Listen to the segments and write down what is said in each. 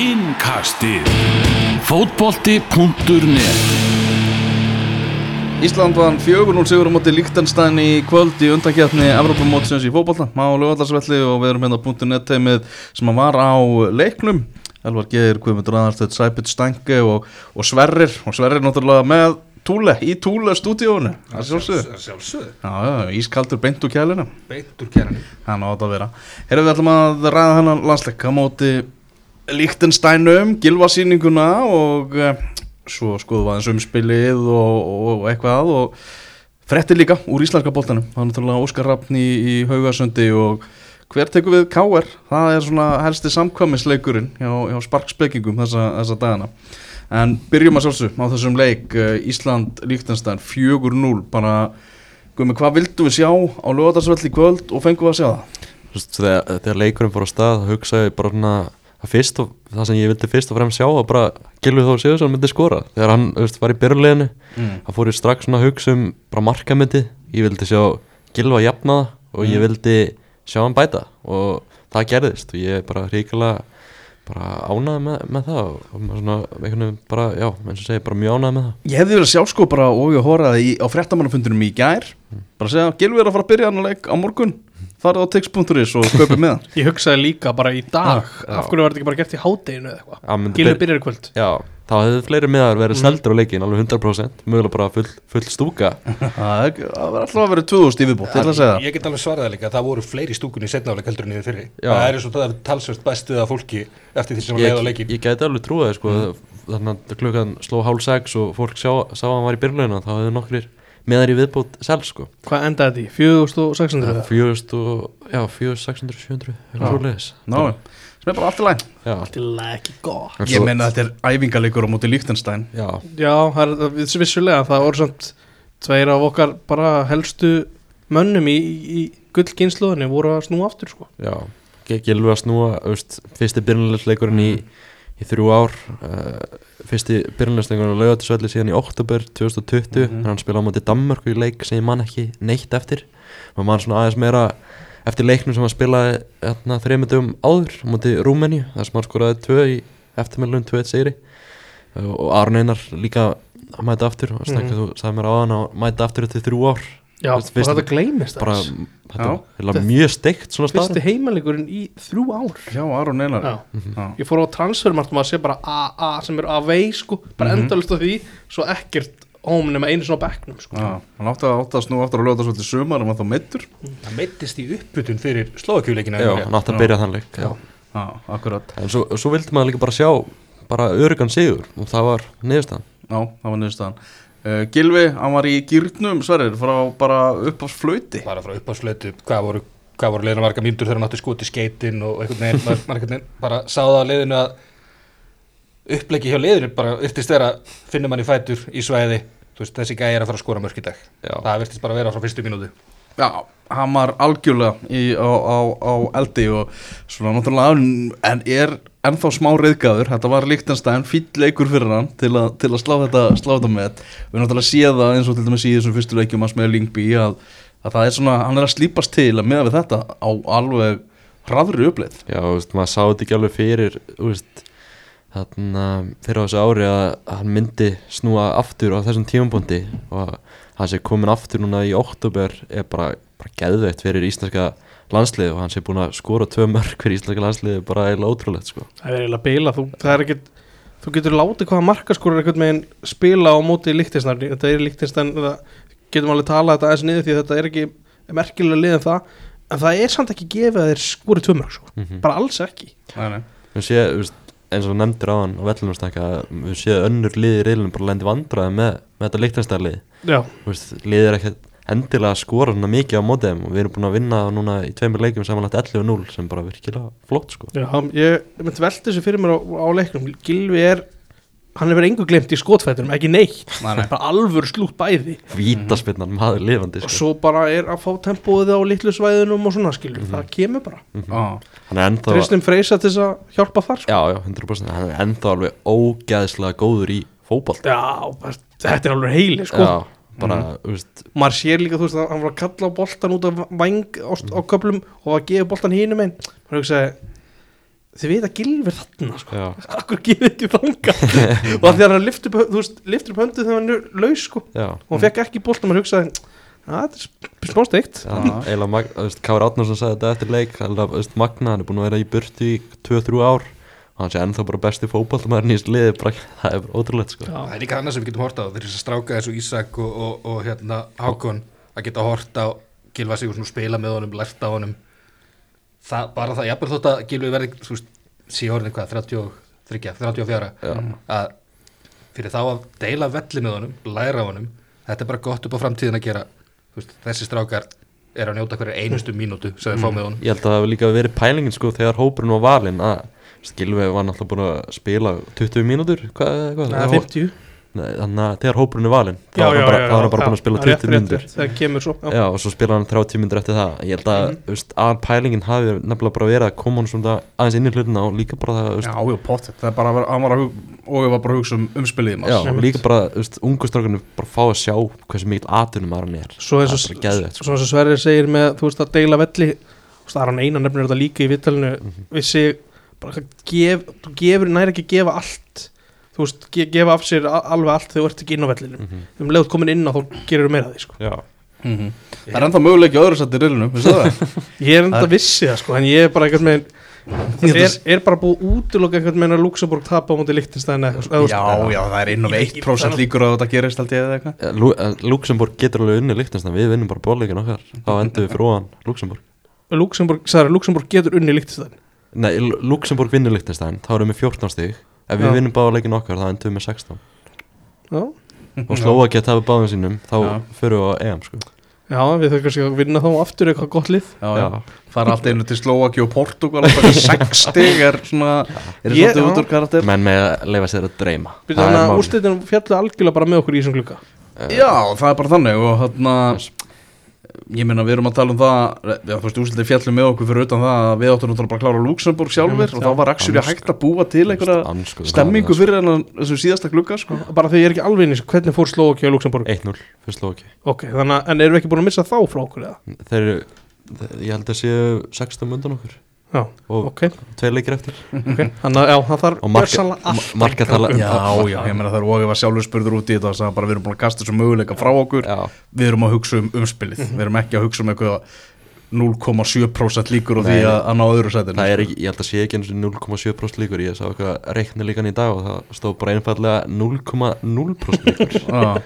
Innkastið. Fótbolti.net Ísland vann 4-0 sigur á móti Líktenstein í kvöld í undankjæfni Evropamótsins í fótbolta. Á lögallarsvelli og við erum hérna á .net teimið sem að var á leiknum. Elvar Geir, Guðmundur Aðarstöð, Sæbjörn Stange og, og Sverrir. Og Sverrir náttúrulega með Túle, í Túle stúdíónu Það sjálfsögðu. Sjálfsögðu, Já, já, ískaldur beint úr kjælinu beint úr kærani Það nátt að vera. Herra við ætlum að ræða hennan landsleik. Á móti Líktensteinum, gilvasýninguna og uh, svo skoðum við aðeins umspilið og, og eitthvað og frettir líka úr íslenska boltanum það er náttúrulega Óskar Rappn í, í Haugasöndi og hver tekur við K.R. það er svona helsti samkvæmisleikurinn hjá, hjá sparkspekingum þessa, þessa dagana en byrjum að sjálfsög á þessum leik uh, Ísland-Líktenstein 4-0 bara, guðmi, hvað vildu við sjá á lögadagsvöld í kvöld og fengum við að sjá það? Þegar, þegar leikurinn fór á stað hugsaði bara svona að fyrst og það sem ég vildi fyrst og fremst sjá var bara Gilvi Þór Sigursson myndi skora. Þegar hann veist, var í byrjuleginu Mm. þá fór ég strax svona að hugsa um bara markamyndi ég vildi sjá Gilva jafna það og ég vildi sjá hann bæta og það gerðist. Og ég er bara ríkilega bara ánaði með, með það og, og svona einhvern veginn bara, já, eins og segi, bara mjög ánaði með það. Ég hefði verið að sjá sko bara og ég horfaði í, á fréttamannafundunum í gær bara að segja, Gilvi er að fara að byrja hann leik á morgun. Farið á tix.is og kaupið með hann. Ég hugsaði líka bara í dag Já. Af hverju var þetta ekki bara gert í hádeginu eða eitthvað? Já, myndi Gilvi byr- byrjar í kvöld. Já, þá hefði fleiri miðar verið Mhm. seldur á leikin alveg 100% mögulega bara full, full stúka. Það er- það var alltaf að vera 2000 í viðbútt, ég ætla að segja það. Ég get alveg svarað það líka, það voru fleiri stúkunni í setnáleik heldur en í fyrri. Já. Það er eins og það er talsvert bestið af fólki eftir því sem ég, leið á leikin ég gæti alveg trúið sko, þannig að klukkan sló hálf sex og fólk sjá, sá að hann var í byrjulegina þá hefði nokkrir meðar í viðbót sel sko. Hvað endaði þetta í? 4600 eða? 400 og, já, 4600, 700 eitthvað svoleiðis. Ná, sem er bara allt í læn já, Til ekki gott En Ég meina þetta er æfingarleikur á móti Líktenstein já, Já, það er vissulega Það voru samt tveir af okkar bara helstu mönnum í, í gullkynsluðinni voru að snúa aftur sko. já Gilvi að snúa, fyrsti byrjulegsleikurinn í, í þrjú ár uh, fyrsti byrjulegsleikurinn á laugatisvelli síðan í oktober 2020 Mhm. en hann spila á móti Danmörku í leik sem ég man ekki neitt eftir og mann svona aðeins meira eftir leiknum sem hann spilaði hérna, þreymundum áður móti Rúmeni þar sem hann skoraði tvö í eftirmjölun 2-1 sigri Uh, og Aron Einar líka að mæta aftur og stakka Mhm. þú sagði mér á hann að mæta aftur eftir þrjú ár Já, Fyrst- og þetta gleymist bara, þetta er mjög steikt svona Fyrsti staðar heimalegurinn í þrjú ár. Já, Aron Einar. Já. Já. Ég fór á transfermart og maður sé bara AA sem er away sko. Bara Mhm. endalist á því Svo ekkert nema einu svona á bekknum sko. Já, hann átti að, átti að snúa aftur á lögadagsvöldi sumar en var þá meittur Það meittist í uppbytun fyrir slóðakjúleikina Já, hann átti að byrja þann leik já. Já, akkurat. En svo, svo vildi maður líka bara sjá bara örugan sigur og það var niðurstaðan. Já, það var niðurstaðan uh, Gilvi, hann var í gýrnum Sverrir frá bara upp á flöyti bara frá uppáðslötu, hvað voru hvað voru leiðinu marga mínútur þegar hann átti skoti skeitin og einhvern veginn, maður, einhvern veginn bara sáða á leiðinu að upplegi hjá leiðinu bara virtist vera finnum hann í fætur í svæði. Þú veist, þessi gæði er að fara að skora mörk í dag. Já. það virtist bara vera frá fyrstu mínútu Já, hann var algjörlega í, á, á, á eldi og svona náttúrulega en er ennþá smá reyðgæður þetta var líktanstæðan, fýll leikur fyrir hann til, a, til að slá þetta, slá þetta með við náttúrulega séð það eins og til dæmis í þessum fyrstu leikjum hans með Lingby að, að það er svona, hann er að slípast til að meða við þetta á alveg hraðri uppleið. Já, þú veist, maður sá þetta ekki alveg fyrir þú veist, þarna fyrir á þessu ári að hann myndi snúa aftur á þessum tímabundi og það sé komin aftur núna í oktober er bara, bara geðveitt fyrir íslenska landslið og hann sé búin að skora tvö mörg fyrir íslenska landslið bara eiginlega ótrúlegt sko. Það er eiginlega bila, þú, það er ekkert þú getur látið hvaða markaskorur einhvern veginn spila á móti líktinsnarni þetta er líktinsnarni, það getum alveg talað þetta aðeins niður því þetta er ekki merkilega lið en það, en það er samt ekki gefið að þeir skori tvömörk, sko. Mhm. bara alls ekki Nei, nei. Eins og nefndir á hann og vellunum snakka, við séð önnur liðir reilin bara lendi vandraði með, með þetta leiktanstæðlið Já, liðir er ekkert endilega skora svona mikið á móti þeim og við erum búin að vinna núna í tveimur leikjum samanlagt 11-0 sem bara virkilega flott sko. Já ég, myndi velta þessu fyrir mér á, á leiknum. Gilvi er, hann hefur engu glemt í skotfættunum, ekki neitt Nei, nei. bara alvör slútt bæði vítaspinnan maður lifandi og sko. svo bara er að fá tempóið á litlu svæðunum og svona skilur, Mhm. það kemur bara Já, hann er ennþá Tristum Freysa til þess að hjálpa þar sko. já, já, 100% hann er ennþá alveg ógeðslega góður í fótbolt Já, bara, þetta er alveg heili sko. já, bara, þú veist maður sér líka, þú veist, að hann var að kalla boltan út af væng á, á köplum og að gefa boltan hínum einn maður hugsaði, þið veit að gilfir þarna sko. Akkur gefið ekki þanga og að þegar hann lyfti upp, upp höndu þegar hann er laus sko. og hann fekk ekki bóltum að hugsa að þetta er smá steikt. Kári Átnarsson sagði þetta eftir leik veist, Magna, hann er búin að vera í burtu í 2-3 ár. Og hann sé ennþá bara besti fótballtamaðurinn í þessu liði bara, það er bara ótrúlegt sko. Það er líka annað sem við getum horta á þeir eru að stráka þessu Ísak og, og, og hérna Hákon að geta horta á Gilva Sigursson og spila með honum, lært á honum það, bara það, jafnvel þótt að Gilvi verði, þú veist, sé orðin hvað 33, 34 Já. að fyrir þá að deila velli með honum, læra á honum þetta er bara gott upp á framtíðin að gera veist, þessi strákar er að njóta hverju einustu mínútu sem þeir fá með honum Ég held að það hefur líka verið pælingin sko þegar hópurinn var valinn að Skilvi var náttúrulega búin að spila 20 mínútur, hvað, hvað Nei, það? 50 Nei, þannig að þegar hópurinn er valinn þá já, hann bara, já, já, bara búin að spila rétt, 20 rétt, mínútur. rétt, það kemur svo já. Og svo spilaði hann 30 mínútur eftir það. Ég held að, þú veist, að pælingin hafi nefnilega bara verið að koma hann svona aðeins inn í hlutina og líka bara það, Já, já, pottet, það er bara, að vera- hann var að hug, og ég var bara að hugsa um umspilið Já, maður. og líka bara, þú veist, ungu strákarnir bara fá að sjá hversu mikil atunum hann er. Svo er eins og Sverrir segir með þú veist að deila velli. Það er hann eina nefnir þetta líka í vittalinu Mhm. við sig bara þú gefur næri ekki að gefa allt þú veist ge, gefa af sér alveg allt þegar þú ert ekki inn á vellinum Mhm. um leiðut komin inn á þá gerir þú meira af því sko. Já, Mhm. Það er ennþá möguleiki á öðru sætti rillinum, veistu það? ég er enda Það er- vissi það sko en ég er bara einhvern veginn Ég er, er bara búið útiloka einhvern veginn að Luxemburg tapa á móti eitthvað, þú veist, Já, já, það er inn og Ég- 1% líkur að þetta gerist held ég eða eitthvað. Eh, Lu- eh, Luxemburg getur alveg unni líktast við vinnum bara bóleikin okkar þá endum við ofan Luxemburg Luxemburg, sagði, Luxemburg getur unni Lichtenstein Nei, Lu- Luxemburg vinnur Lichtenstein þá erum við 14 stig ef við vinnum báleikin okkar þá endum við með 16 já, og Slovakja tapir báðum sínum þá Já. fyrir við á EM sko. já við þurfum kannski að vinna þá aftur eitthvað gott lið. Fara allt einu til Slovaki og Portugal og bara 6 stig er svona, er Ég- svolítið já. út úr karakter. menn með að leifa sér að dreyma Býtu, Það er þannig að málið. úrslitin fjallu algjörlega bara með okkur í þessum glugga Já, það er bara þannig og þarna ég meina við erum að tala um það já, þú veist, úsildið fjallum með okkur fyrir utan það að við áttum náttúrulega bara að klára Luxemburg sjálfur og þá var actually Andsk- hægt að búa til einhverja stemmingu það, fyrir hennan þessum síðasta glugga sko. bara þegar ég er ekki alveg þessu, hvernig fór Slovakja og Luxemburg sko. 1-0 fyrir Slovakja ok, þannig að, en erum við ekki búin að missa þá frá okkur eða? þeir eru ég held að séu 16 mundan okkur já, og ok, tveir leikir eftir. Ok þannig að já, það þarf marka- gjörsamlega allt ma- markatala- að- Já, já, ég meina það er og ég var sjálfur spurður út í þetta sagði bara við erum búin að kasta þessu möguleika frá okkur. Já, við erum að hugsa um umspilið. Við erum ekki að hugsa um eitthvað 0,7% líkur á því að, að ná öðru er ekki, ég held að sé ekki eins og 0,7% líkur. Ég sá eitthvað reikni líkan í dag og það stóð bara einfallega 0,0% líkur.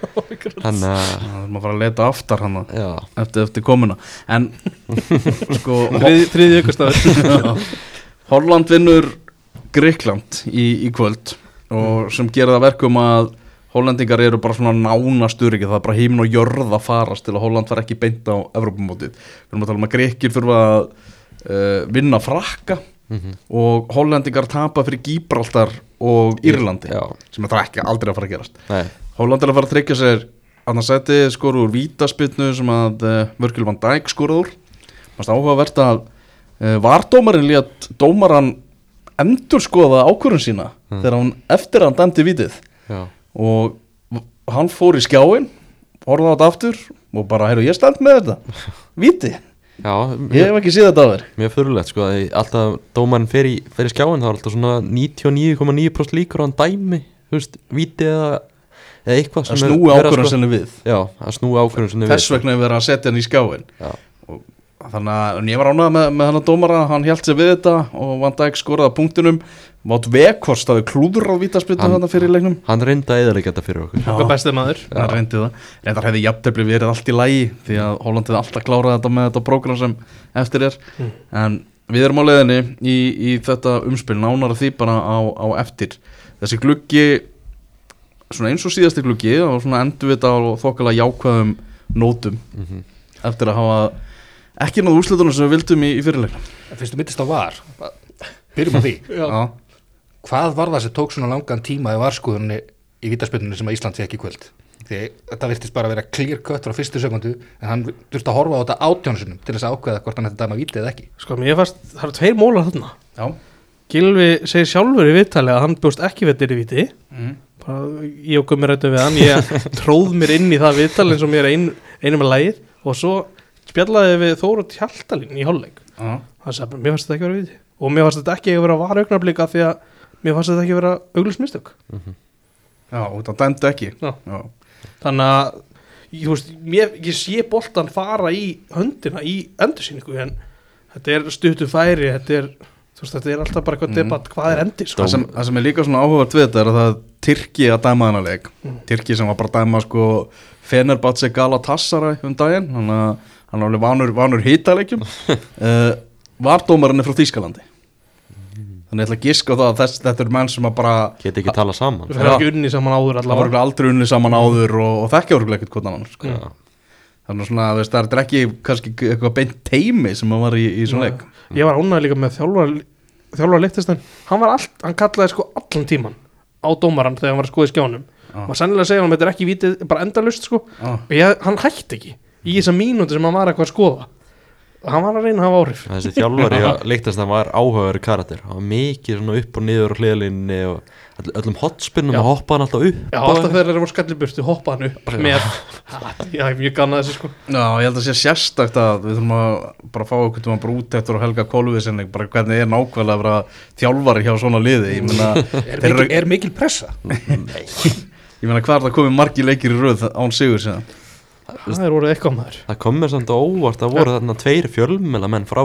Þannig að það er maður að fara að leta aftar hann eftir, eftir komuna. En sko Þriði- Já. Holland vinnur Gríkland í, í kvöld og sem gera það verkum að Hollendingar eru bara svona nánastur ekki, það er bara heiminn og jörð að farast til að Holland fara ekki beint á Evrópumótið. Við erum að tala um að Gríkir þurfa að uh, vinna frakka mhm, og Hollendingar tapa fyrir Gíbraltar og Írlandi já, sem það er ekki aldrei að fara að gerast. Nei, Holland er að fara að tryggja sér annars seti skoru úr vítaspinnu sem að uh, Vörgil van Dijk skoruð úr. Mannst áhugavert að uh, vardómarinn lét dómaran endur skoða ákvörðun sína Mm. þegar hann eftir að hann dæmdi vítið. Já, og hann fór í skjáin horfði á þetta aftur og bara, heyrðu, ég stend með þetta. Víti, já ég mjög, hef ekki séð þetta á þér mjög fyrirlegt sko að alltaf dómarinn fer í, fer í skjáin þá er alltaf svona 99,9% líkur á hann dæmi, veist, víti eða, eða eitthvað að sem er snúi verið að ákvörðun sko- við. Já, að snúi ákvörðun sinni þess vegna er verið að setja hann í skjáin já, þannig að ég var ánað með, með hann að dómara hann held sér við þetta og Van Dijk skoraði að punktinum. Vátt Vekhorst hafði klúður á vítaspilnu Hann- þarna fyrir leiknum. hann reyndi að eða þetta fyrir okkur. Hvað bestið maður. Hann reyndi það. Reyndar hefði jafntefli verið allt í lægi því að Holland hefði alltaf klárað þetta með þetta prógram sem eftir er. Mm. en við erum á leiðinni í, í þetta umspil nánar því bara á, á eftir. Þessi gluggi svona eins og síðasti gluggi og svona endurvita og þokkala jákvæðum nótum mm eftir að hafa ekki náðu úrslitunum sem við vildum í, í fyrirleiknum Fyrst þú mittist á var Byrjum á því Já. Hvað var það sem tók svona langan tíma í varskoðunni í vítaspilnunni sem að Ísland sé ekki kvöld? Því þetta virtist bara að vera clear cut frá fyrstu sekundu en hann þurfti að horfa á þetta átjónsunum til þess að ákveða hvort hann að dæma vítið eða ekki. Sko, mér fannst, það eru tveir mólar þarna Já. Gilvi segir sjálfur í viðtali að hann bjóst ekki þetta í viti Mm. bara, ég og Gummi rættum við hann ég tróð mér inn í það viðtal eins og mér ein, einu með lagið og svo spjallaði við Þóru Tjaltalín í hálfleik Já. hann sagði mér fannst þetta ekki vera viti og mér fannst þetta ekki að vera var augnablika því að mér fannst þetta ekki að vera auglismistök Já, og það dæmdu ekki Já. Já. þannig að ég, þú veist, mér, ég sé boltan fara í höndina í endursýningu en þetta er stuttu færi þetta er, þú veist, þetta er alltaf bara eitthvað Mhm. debatt hvað er endir sko. það, sem, það sem er líka svona áhugavert við þetta er að það er Tyrki að dæma þennan leik Mm. Tyrki sem var bara að dæma sko Fenerbahce Galatasaray um daginn hann, að- hann er alveg vanur, vanur hítaleikjum uh, var dómarinn frá Þýskalandi. Þannig ég ætla að giska á það að þess, þetta er menn sem að bara Geti ekki tala saman. Það er ekki unni saman áður það var allavega. örugglega aldrei unni saman áður og, og þekkja orðlega ekkert hvort annan sko. Já. þannig að svona, veist, það er ekki kannski eitthvað beint teimi sem að var í, í svona leik. Ég var ánægð líka með þjálfara þjálfara liftistæn, hann var allt, hann kallaði sko allan tíman á dómaran þegar hann var að skoða í skjánum. Já. maður sennilega segja hann þetta er ekki vítið, bara endalust sko. Já. og ég, hann hætti ekki í þessa mínúti sem hann var eitthvað að skoða. Hann var að reyna að hafa áhrif. Þessi þjálfari að leiktast það var áhugaður karakter. Hann var mikið upp og niður á hliðlinni og öll- öllum hotspinnum og hoppa hann alltaf upp Já, alltaf þegar þeir voru skalliburtu hoppa hann upp með, já, ég er mjög gannað þessu sko. Já, ég held að sé sérstakt að við þurfum að bara fá okkur tíma bara út eftir og helga kólfiðsinn bara hvernig er nákvæmlega að vera þjálfari hjá svona liði? Ég meina, Er, mikil, eru- er mikil pressa? ég meina hvað er það komið margi leikir í röð án sigur síðan Það er voruð eitthvað maður. Það kom mér samt á óvart að voru þarna tveir fjölmela menn frá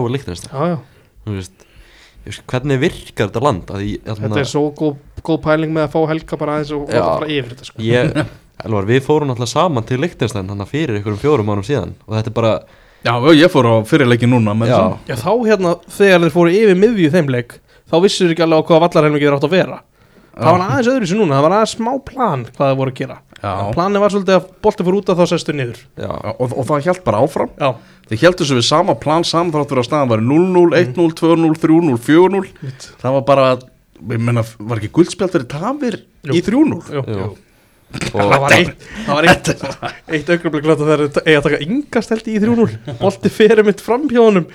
veist hvernig virkar þetta land? Að ég, þetta er svo góð, góð pæling með að fá helga bara aðeins og Já. fara yfir þetta sko. Ég, Elvar, við fórum alltaf saman til Lichtenstein þannig fyrir einhverjum fjórum ánum síðan og þetta er bara, Já, ég fór á fyrirleikin núna já, sem- Já, þá hérna, þegar þeir fóru yfir miðju í þeim leik þá vissur ekki alveg á hvaða vallarhelmingi þeir átt að vera það var aðeins öðru sér núna, það var aðeins smá plan hvað það voru að gera. Já. planið var svolítið að bolti fór út af þá sestu niður. Og, og það hjælt bara áfram. Já, þeir hjæltu svo við sama plan saman þátt fyrir að staðan var 0-0, 1-0, 2-0, 3-0, 4-0 mitt. Það var bara, ég meina, var ekki guldspjald fyrir tafir í 3-0 Jú. Jú. Það var eitt, það var eitt, eitt augnablik þeir eiga að taka yngast held í 3-0 bolti fyrir mitt fram hjá honum.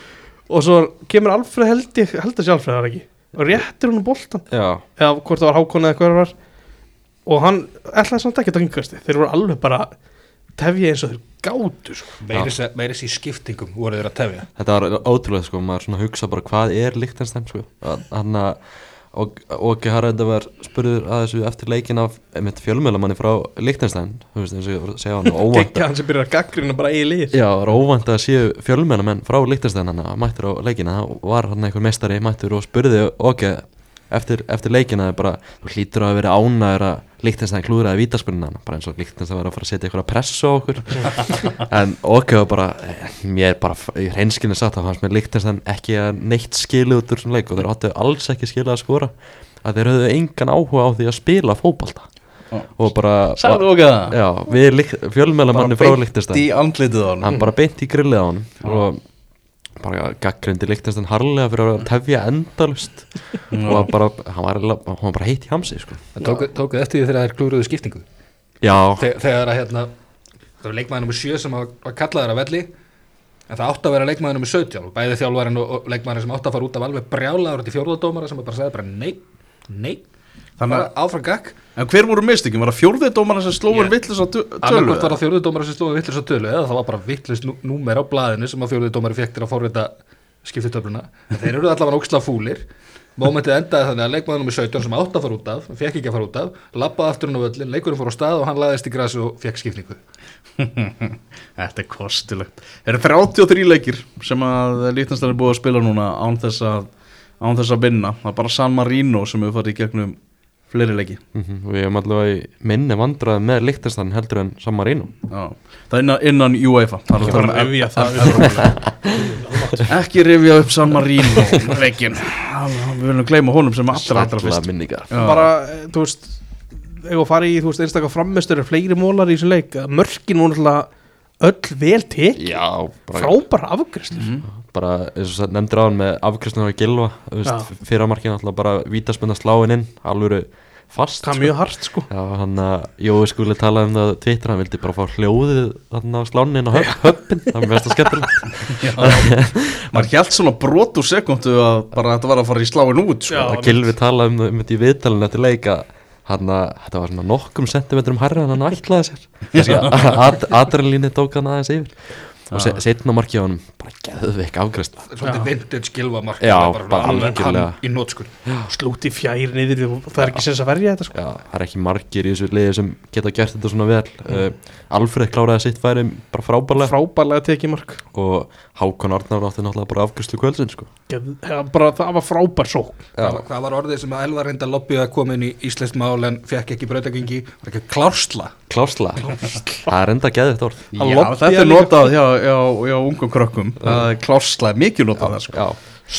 Og svo kemur Alfred held held að sé Alfred það ekki og réttir honum boltan já, eða hvort það var Hákon eða hver það var. Og hann ætlaði samt ekki að taka yngasti þeir voru alveg bara tefja eins og þeir gátu sko. Meiris í skiptingum voru þeir að tefja. Þetta var ótrúlega sko, maður svona hugsa bara hvað er Lichtenstein sko, hann að og Óki Haraldur var spurður að þessu eftir leikin af einmitt fjölmjölamanni frá Lichtenstein, þú veist eins og ég var að segja hann sem byrjar að gaggrina bara í lið. Já, það var óvænt að séu fjölmennamenn frá Lichtenstein hann að mættur á leikina. Það var hann einhver meistari mættur og spurði ok, eftir, eftir leikina bara, þú hlýtur að vera ánæður að Lichtenstein klúðraði vítaspunna bara eins og Lichtenstein var að fara að setja eitthvað pressu á okkur. En ok var bara eh, mér bara, í hreinskilinu sagt að hans með Lichtenstein ekki að neitt skilu út úr svona leik og þeir áttu alls ekki skilað að skora. Að þeir höfðu engan áhuga á því að spila fótbalta Já. og bara okkur Já, við fjölmjölamanni frá hann hann bara beint í grillið á hann og bara gaggrindi líktast harlega fyrir að tefja endalust og bara, hann var, hann var bara heitt í hamsi sko. Það tókuð tóku eftir því þegar þeir klúruðu skiptingu? Já, Þeg, Þegar að hérna Það var leikmaður nummer 7 sem var, var kallaður að velli En það átti að vera leikmaður nummer 17 Bæði þjálfarinn og, leikmaður sem átti að fara út af alveg brjálaður til fjórðadómara sem bara sagði bara nei, nei Þannig bara áfram gakk En hver voru mistökin? Var það fjórðið dómarna sem slóður yeah. á tölu? annarkvort var það fjórðudómari sem stóði vittlust á tölu eða það var bara vittlust númer á blaðinu sem að fjórðudómari fekk til að forvita skiptutöfluna en þeir eru allavega óksla fúlir Mómentið endaði þannig að leikmaður nummer 17 sem átt að fara út af, fekk ekki að fara út af, lappaði aftur hann á völlin, leikurinn fór á stað og hann laðist í grasi og fekk skipningu. Þetta er kostulegt Það eru 33 leikir sem að er búið að spila núna án þess að, án þess að vinna Það er bara San Marino sem hefur farið í gegnum fleiri leiki. Mm við erum allavega minni vandraði með Lichtenstein heldur en San Marino. Já. Það er innan, innan UEFA Það er að tala um það. Ekki rifja upp San Marino leikin Við viljum gleyma honum sem allra allra fyrst. minningar. Bara, eh, þú veist ef að fara í, þú veist, einstakar frammeistur er fleiri mólar í þessum leik, mörkin voru alltaf öll vel tek já, bara, frábæra afgriðslu Mhm. bara eins og nefndir á hann með afkvæmstuna á Gilva fyrramarkin alltaf bara vítaspunna sláin inn alveg fast það er mjög hart sko. Já, hann að Jói skuli tala um það Twitter, hann vildi bara fá hljóðið þarna á slánin og höpp, höppin það er mest að skemmtilegt. Maður hjælt svona brot úr sekundu að bara þetta var að fara í sláin út sko. Já. að Gilvi tala um, um þetta í viðtalinu eftir leika hann að þetta var svona nokkrum sentimetrum hærra en hann ætlaði sér. Adrenalíni tók hann aðeins yfir og se, setna markið á honum bara geðveik afgræst Svolítið vintage gilvamark Já, bara, bara alveg hann í nótskun slúti fjær niður og það er ekki sens að verja þetta sko. Já, það er ekki margir í þessu liði sem geta gert þetta svona vel. Uh, Alfred kláraði sitt færi bara frábærlega. Frábærlega tekið mark. Og Hákon Arnar átti náttúrulega bara afgræslu kvöldsinn sko. Bara, það var frábær sók hvað, hvað var orðið sem að Elvar reynda lobbið að koma inn í Íslensk mál en fekk ekki brautagengi var ekki klársla. Klásla, það er Já, er hjá ungum krökkum. Það er klárslega mikið notað það sko. Já,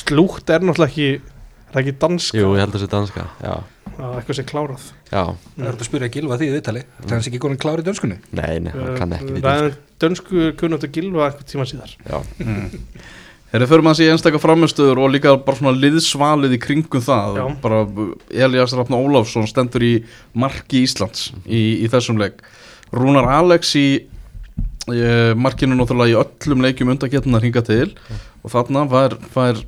slútt er náttúrulega ekki er það ekki danska? Jú, ég held að það sé danska Já, það er eitthvað sem klárað. Já, það er þetta að spyrja gilva því í viðtali. Það er hans ekki konin klár í dönskunni? Nei, nei, hann kann ekki við ræðum dönsku. kunnáttu gilva eitthvað tíma síðar. Já, Þegar fyrir maður sé einstakar framistöður og líka bara svona liðsvalið í kringum það Já. bara Elias Rafn Ólafsson stendur í marki Íslands í, í þessum leik. Rúnar Alex í markinu náttúrulega í öllum leikjum undakettuna hringa til og þarna fær, fær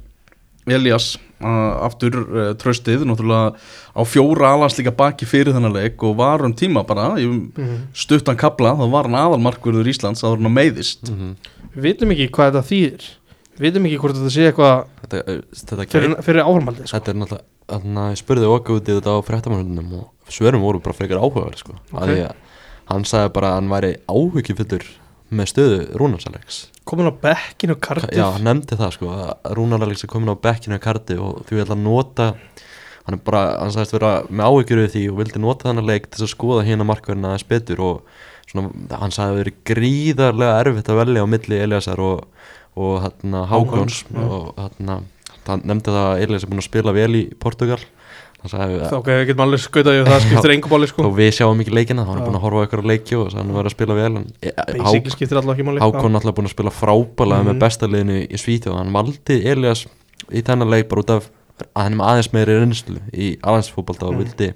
Elias uh, aftur uh, tröstið náttúrulega á fjóra alans líka baki fyrir þennan leik og var um tíma bara í Mhm. stuttan kabla þá var hann aðalmarkverður Íslands að hann meiðist mhm. við vitum ekki hvað þetta þýðir við vitum ekki hvort þetta sé eitthvað þetta, uh, þetta fyrir, fyrir áhramaldið sko. Þetta er náttúrulega, þannig að ég spurði okkur út í þetta á fréttamannunum og svörum voru bara frekar áhugaverð sko. Ok. okay. að hann sagði bara að hann væri áhyggjufullur með stöðu Rúnarsalegs komin á bekkinu kartið. Já, hann nefndi það sko að Rúnarsalegs er komin á bekkinu karti og því vil að nota hann er bara, hann sagðist vera með áhyggjur við því og vildi nota þennan leik til að skoða hérna markverðina aðeins betur og svona, hann sagði að verið gríðarlega erfitt að velja á milli Eliasar og, og hérna Hákons og hérna hann nefndi það að Elias er búin að spila vel í Portugal. hann þá að við getum alveg skautað það skiptir engum báli sko við sjáum ekki leikina, hann Já. er búin að horfa á ykkur leiki og sagði hann verið að spila vel en, e, basically skiptir alltaf máli Hákon náttúrulega búin að spila frábælega Mhm. með besta liðinu í Svíþjóð hann valdi Elias í þennan leik bara út af að hann er með aðeins meiri reynslu í alansfótbolta og Mhm. vildi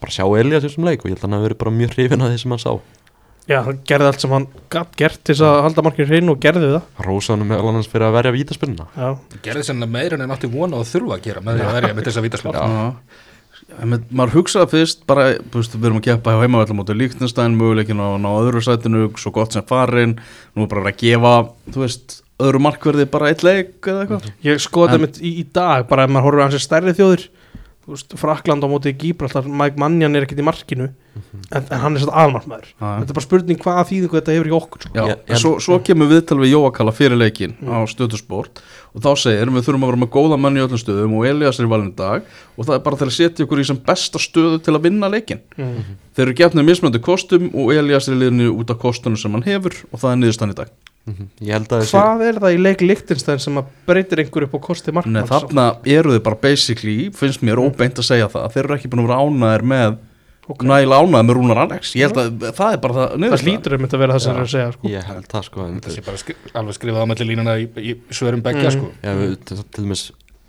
bara sjá Elias í þessum leik og ég held að hann hafi verið mjög hrifin að því sem hann sá já, hann gerði allt sem hann gatt gert til þess að halda markinu hreinu og gerði það. Hann rósa hann með alans fyrir að verja vítaspilna já, gerði sennilega meira en hann átti vona og þurfa að gera með því að verja með þess að vítaspil Já. En með- maður hugsaði fyrst bara, veist, við erum að keppa hjá heimavallum móti Líktinstæn, möguleikin á, á öðru sætinu svo gott sem farin, nú er bara að gefa þú veist, öðru markverði bara eitt leik eða eitthvað. Ég skoði En- þetta í, í dag bara ef maður horfir Frakland á móti Gíbraltar Mike Mannian er ekkert í markinu en, en hann er svona aðmarkmaður Já. þetta er bara spurning hvaða þýðingu þetta hefur í okkur sko. Já, en svo, svo kemur viðtal við Jóakala fyrir leikin á stöðusport og þá segir við þurfum að vera með góða menn í öllum stöðum og Elias er í valin í dag og það er bara til að setja ykkur í sem besta stöðu til að vinna leikin mm. þeir eru gefnið mismöndu kostum og Elias er í liðinu út af kostunum sem hann hefur og það er niðurstann í dag Mhm. ég held að þessi hvað er það í leik Lichtenstein sem að breytir einhver upp á kosti Nei, markmanns þarna eru þið bara basically finnst mér óbeint að segja það þeir eru ekki búin að vera ánæðir með Ok. nægilega ánæðir með Rúnar Alex ég held að það er bara það það niðurstaðan. hlýtur um þetta að vera það sem Já. það er að segja sko. ég held það sko það sé bara skri, alveg skrifað á melli línuna í, í svörum beggja Mm. sko ja, við, til, til dæmis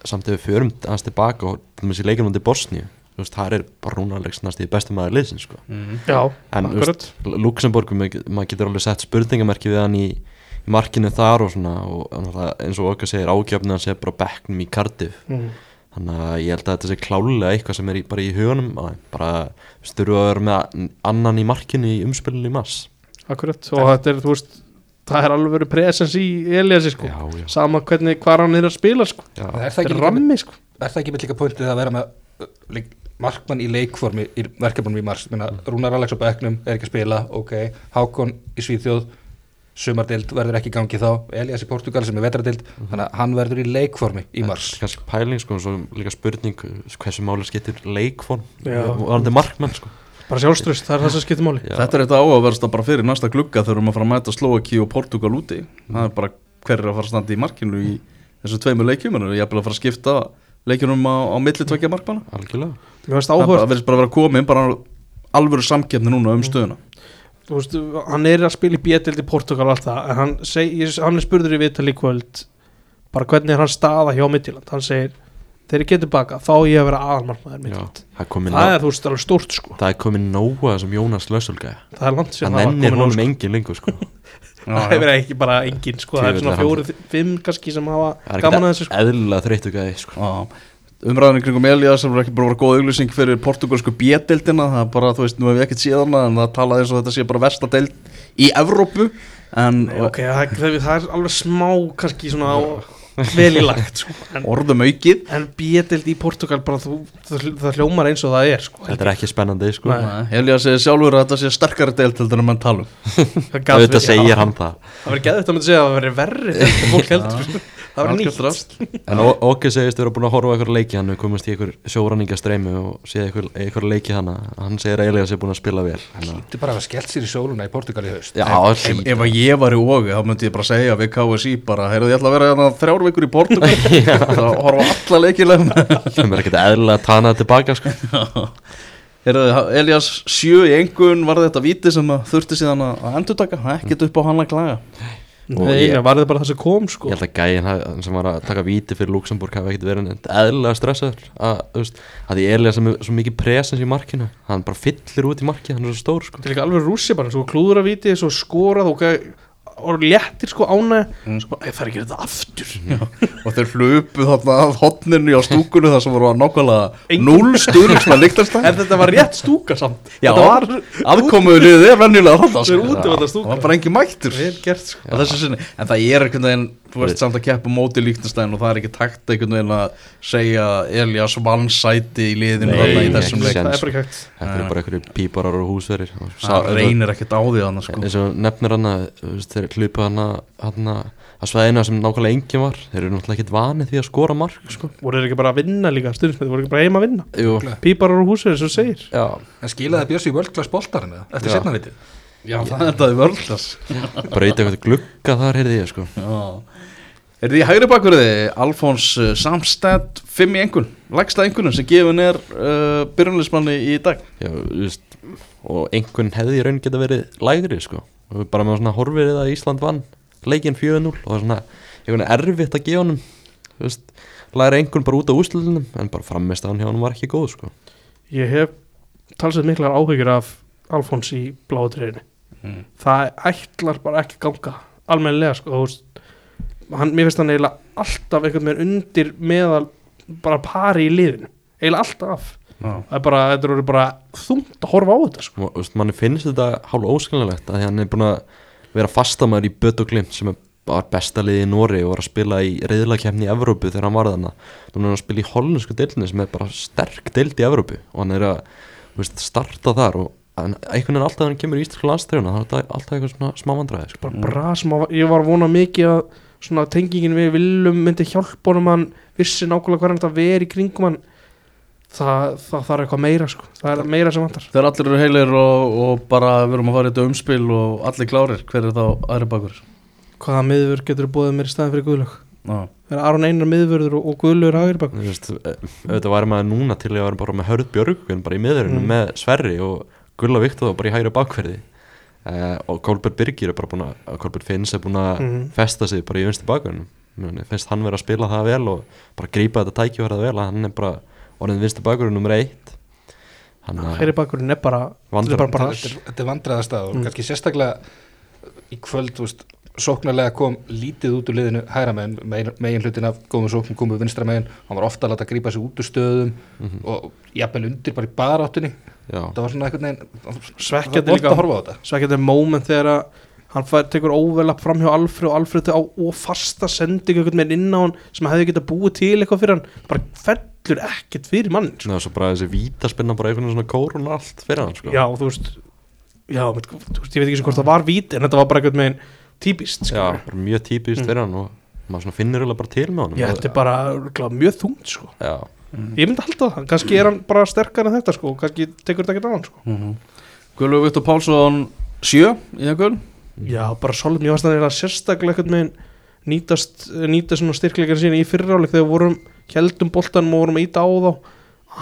samt ef við förum aðeins tilbaka og til dæmis í leikinum til Bosníu þú veist, það er bara Rúnarsalegs næst í bestum maður liðsins sko Mhm. já, En, akkurat Luxemburg, maður getur alveg sett spurningamerki við hann í markinu þar og svona og eins og okkar segir ágjöfni hann segir bara bekknum í Cardiff mm. þannig að ég held að þetta sé klálega eitthvað sem er í, bara í hugunum bara styrfu að vera með annan í markinu í umspilinu í mass akkurat og þetta er, þú veist það er alveg verið presens í Eliassi sko. já, já, sama hvernig hvar hann er að spila sko. já, er það þetta ekki er rammi sko. er það ekki með líka pointið að vera með markmann í leikformi í verkefnum í mars Minna, Rúnar Alex á bekknum er ekki að spila ok, Hákon í Svíþjóð sumardeild verður ekki í gangi þá. Elias í Portugal sem er vetradild þannig að hann verður í leikformi í mars. er kannski pæling sko svo líka spurning hversu máli skiptir leikfón Já. og hann er markmann sko. Bara sjálfströst, það er það sem skiptir máli. Já, Þetta er þetta áhugaverðast bara fyrir næsta glugga erum að fara að mæta Slovaki og Portugal úti. Það er bara hver er að fara að standa í markinu í þessu tveimur leikjum ég er bara að fara að skipta leikjunum á, á milli tvekja markmanna. Það verðist bara að vera komin bara alvöru samkeppni núna um stöðuna. þú veist, hann er að spila í bjötild í Portugal og allt það, en hann, seg, hann er spurður í viðtal í kvöld bara hvernig er hann staða hjá Midtjylland, hann segir þegar ég getur baka, þá ég að vera aðalmarkmaður já, Midtjylland, það er er þú veist alveg stórt sko, það er komin nóga sem Jónas Lössulgæði það er langt sem hann það var á, honum sko. engin lengur sko. Það hefur ekki bara engin sko, það er svona er hann- fjóri, fimm kannski sem hafa er gaman að þessu sko. Umræðinu kringum Elias sem er ekki bara góð auglýsing fyrir portugalsku B-deildina það er bara, þú veist, nú hef ég ekkert séð hana en það talaði eins og þetta sé bara versta deild í Evrópu en Nei, ok, það, það, það er alveg smá kannski svona á, vel í lagt sko. en, orðum aukið en B-deild í Portugal bara þú, það, það hljómar eins og það er sko. Þetta er ekki spennandi sko. Elias segir sjálfur að þetta sé sterkari deild til þennan mann talum það verið- segir hann það það verður geðvægt að myndi segja að það verður verri en fólk heldur sko. Það Algjört nýtt. En Ó- Óki segist vera búin að horfa á eitthvað leiki hann er komist í eitthvað sjóraninga streymi og séð eitthvað, leiki hann hann segir að Elias er búin að spila vel. Að- er bara að skellt sér í sóluna í Portugal í haust. Já, ef, hlý- ef að ég var í ógi þá myndi ég bara segja við KSI bara heyrðu ég ætla að vera hérna þrjár vikur í Portugal. Þá horfa á alla leikilegum það er ekkert eðlilega að tana tilbaka sko. heyrðu Elias sjö í engun var þetta viti sem að þurfti síðan að að endurtaka? Ekkert upp á hann að klaga? Og Nei, ég- það var það bara það sem kom sko. Ég held að hafi- sem var að taka víti fyrir Luxemburg hafi ekkert verið neitt eðlilega stressaður að, veist, að því Elias sem er svo mikið presens í markinu hann bara fyllir út í markið, hann er svo stór sko. þetta er líka alveg rússi bara svo klúður að viti, svo skorað og, og léttir sko ánæg Mm. bara, ég þarf ekki þetta aftur? Og þeir hlupu þarna af hotninu á stúkunni þar sem voru að Engin- núl stuðningsmenn líktarstæð en þetta var rétt stúka samt? Já, var aðkomuðu liðið er venjulega þarna Það sko. það var bara engin mættur. Sko. en það er einhvern veginn þú veist samt að keppa móti líktarstæðin og það er ekki takt einhvern veginn að segja Elias vannsæti í liðinu Nei, þarna í þessum leik. Það er bara ekki hægt. Þetta eru bara einhverju píparar og húsverir. Og sá- það reynir ekkert á því þannig sko. eins og nefnir hann að þeir hlupu hann að að svæðina sem nákvæmlega engin var. Þeir eru náttúrulega ekkert vanið því að skora mark sko. voru þeir ekki bara að vinna líka stundismið, voru ekki bara heima að vinna? Píparar og húsverið sem segir. Já, En skilaði Björns í völdklass boltarinn eða? Eftir Já. setna vitið já, það er það í vörðlas bara eitthvað glugga þar heyrði ég sko. Er því hægri bakverði Alfons uh, Samstedt 5 í engun, lægsta engunum sem gefin er uh, byrjunleismanni í dag já, þú veist, og einhvern hefði í raun geta verið lægri sko. og bara með svona horfið að Ísland vann leikinn 4-0 og það er svona einhvern erfitt að gefa honum þú veist, læra einhvern bara út á úslutunum en bara framist að hann hjá honum var ekki góð sko. ég hef talsett miklar áhyggjur af Alfons í bláðutriðinu Mm. það ætlar bara ekki ganga almennilega sko þú veist, hann, mér finnst hann eiginlega alltaf einhvern veginn undir meðal bara pari í liðinu eiginlega alltaf Já. það er bara, þetta eru bara þungt að horfa á þetta sko. og þú veist, manni finnst þetta hálf óskiljanlegt að því hann er búin að vera fastamæður í Bött og Glimt sem er bara besta liði í Nóri og var að spila í reyðlakefni í Evrópu þegar hann var þarna nú er hann að spila í hollensku deildinni sem er bara sterk deild í Evrópu og hann er að þú veist, starta þar og en einhvern veginn alltaf þegar hann kemur í Íslandsku landstæðuna það er alltaf, eitthvað svona smá vandræði sko. bara bra sem að, ég var að vona mikið að svona tengingin við viljum myndi hjálpa honum hann vissi nákvæmlega hann þetta veri í kringum hann það, það þarf eitthvað meira sko. það er meira sem vantar Þegar allir eru heilir og, og bara við erum að fara í þetta umspil og allir klárir, hver er þá aðri bakur? hvaða miðvör getur búið mér í staðin fyrir Guðlög Já, er Aron Einar miðvörður og, og veist, eh, auðvitað væri maður núna til að vera bara með Hörð Björgun bara í miðurinu Mm. með Sverri og Gulla Viktor bara í hægri bakverði uh, og Kolbjörn Birgir er bara búin að Kolbjörn Finns er búin að Mhm. festa sig bara í vinstri bakverðinu finnst hann vera að spila það vel og bara grípa þetta tæki verða vel hann er bara orðin vinstri bakverðinu nummer eitt hann hægri bakurinn er bara er bara Þetta er- vandræðast að og Mm. kannski sérstaklega í kvöld, þú veist, sóknarlega kom lítið út úr liðinu hægra megin megin, megin hlutin af góðum sóknum komu vinstra megin, hann var ofta að láta grípa sig út úr stöðum Mhm. og jafnvel undir bara í baráttunni það var svona einhvern veginn svekkjandi það líka að horfa á þetta svekkjandi moment þegar að hann fær, tekur óvelap fram hjá Alfred og Alfred á og fasta sendingu einhvern veginn inn á hann sem hefði getað búið til eitthvað fyrir hann bara fellur ekkert fyrir mann sko. Ná, svo bara þessi vítaspinna bara einhvern veginn svona kórun allt fyrir hann sko. já þú veist já, þú veist, ég veit ekki sem hvort það var víti en þetta var bara einhvern veginn típist Já, bara mjög típist Mm. fyrir hann og maður finnur eiginlega bara til með honum. Já, þetta er bara örugglega mjög þungt sko. já, ég myndi halda það, kannski er hann bara sterkar en þetta sko, kannski tekur þetta ekki á hann sko. mm Guðlu Viktor Pálsson 7 í engun Já, bara solid, mér varst það sérstaklega einhvern veginn nýtast, nýta svona styrkleikar sína í fyriráleik þegar við vorum heldum boltanum og vorum að íta á þá.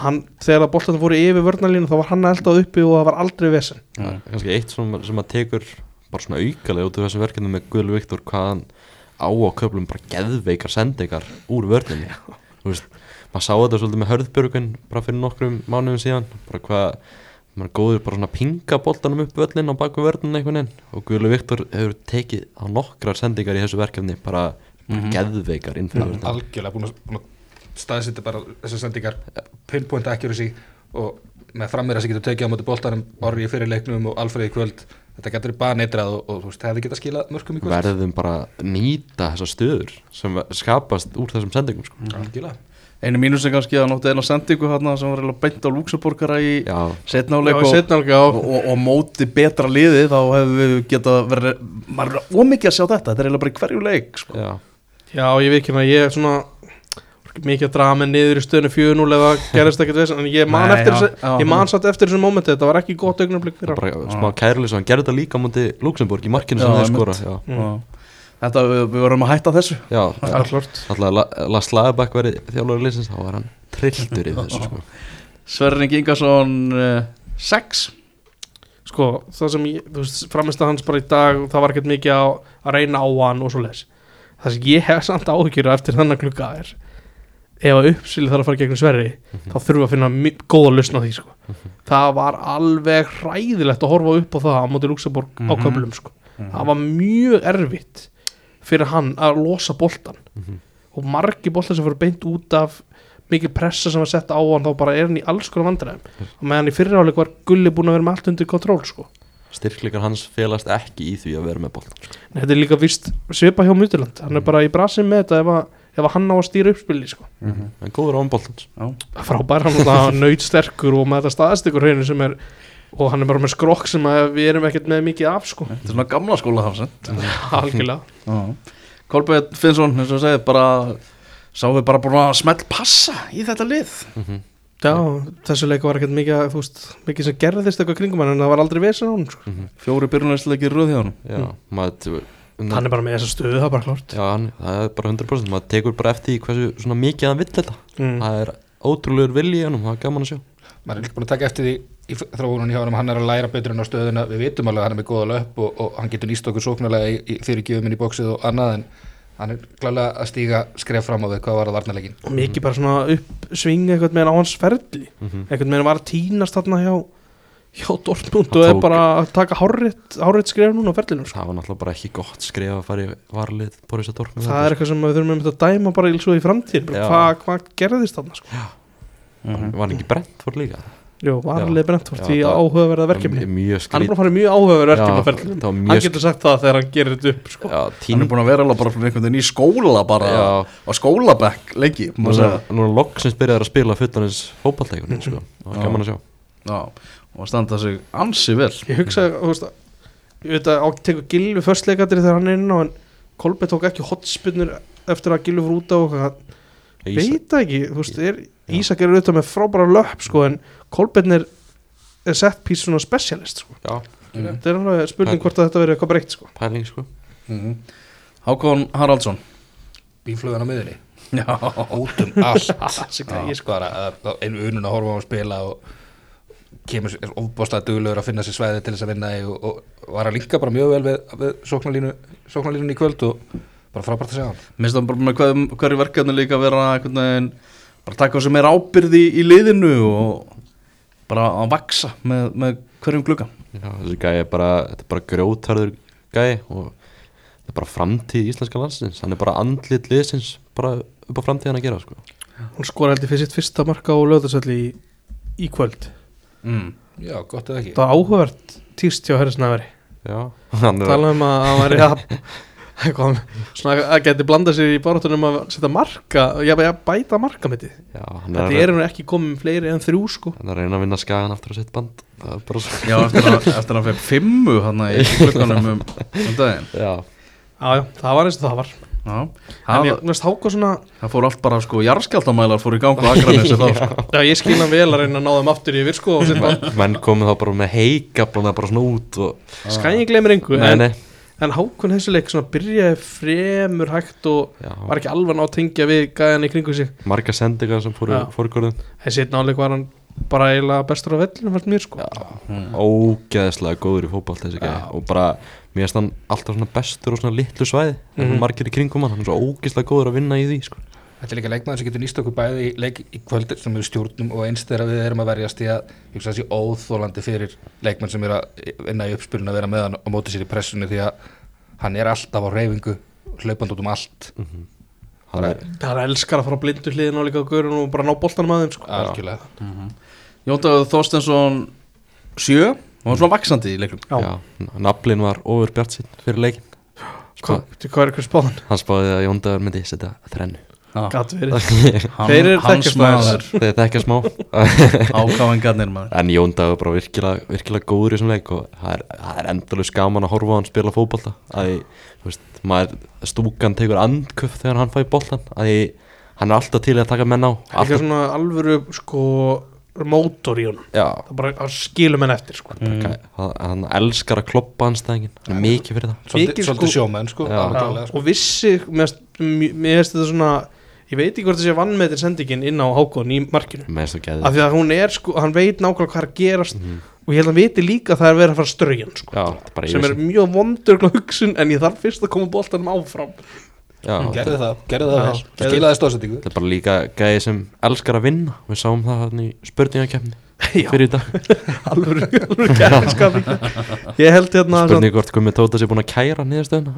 Hann, þegar boltanum voru yfir vörnalínu þá var hann eldað uppi og það var aldrei vesen. Mm. kannski eitt sem, sem að tekur bara svona aukalega út af þessum verkefni með Guðlu Viktor hvað hann á á köflum bara geðveikar sendingar úr veist, maður sá þetta svolítið með hörðbjörgun bara fyrir nokkrum mánuðum síðan bara hvað, maður góður bara svona að pinga boltanum upp völlin á baku vörnin einhvern veginn. Og Guðlu Viktor hefur tekið á nokkrar sendingar í þessu verkefni bara, bara Mhm. geðveikar inn fyrir vörnin algjörlega búin að, staðsýtti bara þessar sendingar pinpoint accuracy og með frammeira sem getur tekið á móti boltanum orri í fyrirleiknum og Alfreð í kvöld þetta getur bara neitrað og, og þú veist, það hefði getað skilað mörgum í kvöld verðum bara nýta þessar stöður sem skapast úr þessum sendingum sko. Algjörlega. einu mínus er kannski að nótti eina sendingu hérna sem var eiginlega beint á Luxemburgara í já, setna Já, áleik í og, og, og, og móti betra liði þá hefur við getað verið maður er ómikið að sjá þetta, þetta er eiginlega bara í hverju leik sko. já, Já, ég veit ekki að ég er svona mikið að draga mig niður í stöðinu 4-0 eða gerist ekkert veist en ég man, Nei, eftir, já, já. ég man satt eftir þessu mómenti þetta var ekki gott augnablik fyrir hann. Bara smá kærlis og hann gerði þetta líka á móti Luxemburg í markinu sem þeir skora já, Mm. Þetta, við, við vorum að hætta þessu. Já, alltaf. La- Lars Lagerbæk verið þjálfur liðsins þá var hann trilltur í þessu sko. Sverring Ingarsson 6 Sko, það sem ég, þú veist, framist að hans bara í dag það var ekkert mikið að, að reyna á hann og svo les Það sem ég hef samt áhyggjur eftir þannig klukka er ef að uppsýli þarf að fara gegnum Sverri þá þurfum við að finna góða lausn á því sko. það var alveg hræðilegt að horfa upp á það á móti Luxemburg á Mhm. köflum sko. það var mjög erfitt fyrir hann að losa boltan Mhm. og margi boltar sem fyrir beint út af mikið pressa sem var sett á hann þá bara er hann í alls konar vandræðum og meðan í fyriráleik var Gulli búin að vera með allt undir kontról sko. styrkleikar hans felast ekki í því að vera með boltan sko. Þetta er líka vist svipa hjá Mútiland hann er bara í brasin með þetta ef, að, ef hann á að stýra uppspili sko. Mhm. hann er góður án boltans frábær, hann er nöyt sterkur og með þetta staðstikur hreinu sem er og hann er bara með skrokk sem að við erum ekkert með mikið af sko. Þetta er svona gamla skóla hafsend algjörlega Kolbjörn Finnsson, eins og segið, bara sá við bara búin að smelt passa í þetta lið Mhm. Já, þessu leiku var ekkert mikið, þú veist, mikið sem gerðist eitthvað kringum hann en það var aldrei vesen á hann sko. Fjóri byrjunarslegi röð hjá hann já, Mm. Maður hann er bara með þessa stöðu, það er bara klart já, hann, það er bara 100% maður tekur bara eftir því hversu svona mikið hann vill þetta. Mm. það er ótrúlegur vilji hann það er gaman að sjá. Maður er líka búin að taka eftir því í þróunum hjá hann hann er að læra betur en á stöðuna. Við vitum alveg að hann er með góða löp og, og hann getur nýst okkur sóknarlega fyrir gjöfuminn í bóksið og annað en hann er klálega að stíga skref fram á við hvað var að varnarleikin og mikið bara svona uppsving eitthvað með á hans ferli. Mhm. eitthvað með var að tínast þarna hjá hjá Dortmund Hann og er bara að taka hárritt skref núna á ferlinu sko. það var náttúrulega bara ekki gott skref að fara í varlið Borisa Dortmund það er eitthvað sem við þurfum einmitt að dæma bara í, svo í framtíð hvað hva gerðist þarna sko. var hann ekki brent fór líka Jú, varlega Brentford það- áhugaverða verkefni mjög hann er bara að fara í mjög áhugaverða verkefni á Já, var hann getur sagt það þegar hann gerir þetta upp sko. já, Hann tín er búin að vera alveg bara svona einhvern veginn í skóla bara Já. á skólabekk lengi má nú er loksins byrjaði að spila fullanins fótballleikunni sko. það var Já. gaman að sjá Já, og standa sig ansi vel. Ég hugsa, þú veist að ég veit að tekur Gilvi förstleikatri þegar hann er inn á en Kolbe tók ekki hotspinnur eftir að Gilvi fór út á Ísak- veit ekki, þú veist, er, Ísak er auðvitað með frábæra löp sko, en Kolbeinn er, er sett pís svona specialist sko. já, Mhm. þetta er alveg spurning hvort að þetta verið eitthvað breytt sko. pæling sko. Mhm. Hákon Haraldsson. Bíflugan á miðunni Já, út um allt. Ég sko. Að einu unun að horfa á að spila og kemur ofbáslega duglegur að finna sér svæði til þess að vinna í og, og var að linka bara mjög vel við, við sóknarlínu sóknarlínun í kvöld og bara frábært að segja hann. Minnst það bara með hvað, hverju verkefni líka vera einhvern veginn bara taka þessu meira ábyrði í liðinu og bara að vaksa með, með hverjum glugga. Já, þessi gæi er bara þetta er bara grjótarður gæi og þetta er bara framtíð íslenska landsins. Hann er bara andlit liðsins bara upp á framtíðan að gera sko. Hún skor heldur fyrir sitt fyrsta marka á löðarsöldi í, í kvöld mm. já, gott eða ekki. Það var áhugavert týst hjá Herrisnæveri já, hann er tala um að hann væri að eitthvað, svona að geti blanda sér í barátunum að setja marka já, já, bæta marka með því já, hann þetta að, er hann ekki komið með fleiri en þrjú sko. Hann er að reyna að vinna skagan aftur á sitt band. Það bara svo Já, eftir að, eftir að fyrir fimmu hann í glugganum um, um daginn. Já, já, það var eins og það var það, það fór allt bara sko jarðskjaldamælar fór í gangu aðgrænis þá sko. já, ég skil hann vel að reyna að ná þeim aftur yfir sko og setja menn komið þá bara með heikablana bara svona út og skæði glemir engu nei, en, nei, en hákun þessu leik svona byrjaði fremur hægt og já, var ekki alveg ná að tengja við gæðan í kringu sig. Marga sendingar sem fóru Já. fórgörðum þessi einn áleik var hann bara eiginlega bestur á vellinu fannst mér sko. Mm. ógeðslega góður í fótball þessi gæði og bara mér finnst hann alltaf svona bestur og svona litlu svæði. Mm Mhm. margir í kringum hann, hann er svo ógeðslega góður að vinna í því sko. Þetta er líka leikmaður sem getur nýst okkur bæði í leik í kvöld sem eru stjórnum og einst þegar við erum að verjast í að þessi óþólandi fyrir leikmann sem er að vinna í uppspilun að vera með hann og móti sér í pressunni því að hann er alltaf á reyfingu hlaupand út um allt. Hann er, það er elskar að fara blindu hliðin á líka á gaurun og bara ná boltanum að þeim sko. Algjörlega. Jóndagur Þorstensson 7 hann var svona vaksandi í leikum Já. Já, naflin var ofur bjart sín fyrir leikin Spá, Hvað, er eitthvað spáðan? Hann spáði að Jóndagur myndi setja þrennu. Gat verið. Hann, Þeir eru hans þekkjast maður. Þeir þekkja smá. Ákáfingarnir maður. En Jóndagur bara virkilega, virkilega góður í þessum leik og það er, það er endalus gaman að horfa á hann spila fótbolta. Að stúkan tekur andköf þegar hann fæði boltan að hann er alltaf til að taka menn á. Eitthvað svona alvöru sko mótor í honum. Já, Það bara að skilum henn eftir sko. Mm. hann, hann elskar að kloppa hans stæðingin hann er mikið fyrir það. Svolítið, svolítið sko- sjómenn sko, Já. alveg sko. og vissi mér finnst- þetta svona ég veit ekki hvort það sé vannmetin sendingin inn á Hákon í markinu. Af því að hún er sko, hann veit nákvæmlega hvað er að gerast Mhm. og ég held að hann viti líka að það er verið að fara að strögjan sko, Já, sem er mjög vondur hugsun en ég þarf fyrst að koma boltanum áfram Já, Gerðu það, gerðu það vel. Skilaði stóðsendingu Þetta er bara líka gæði sem elskar að vinna. Við sáum það hann í spurningakefni fyrir dag. Alveg, alveg líka. ég held hérna svona, Spurning hvort komið Tóta sér búin að kæra niðurstöðuna.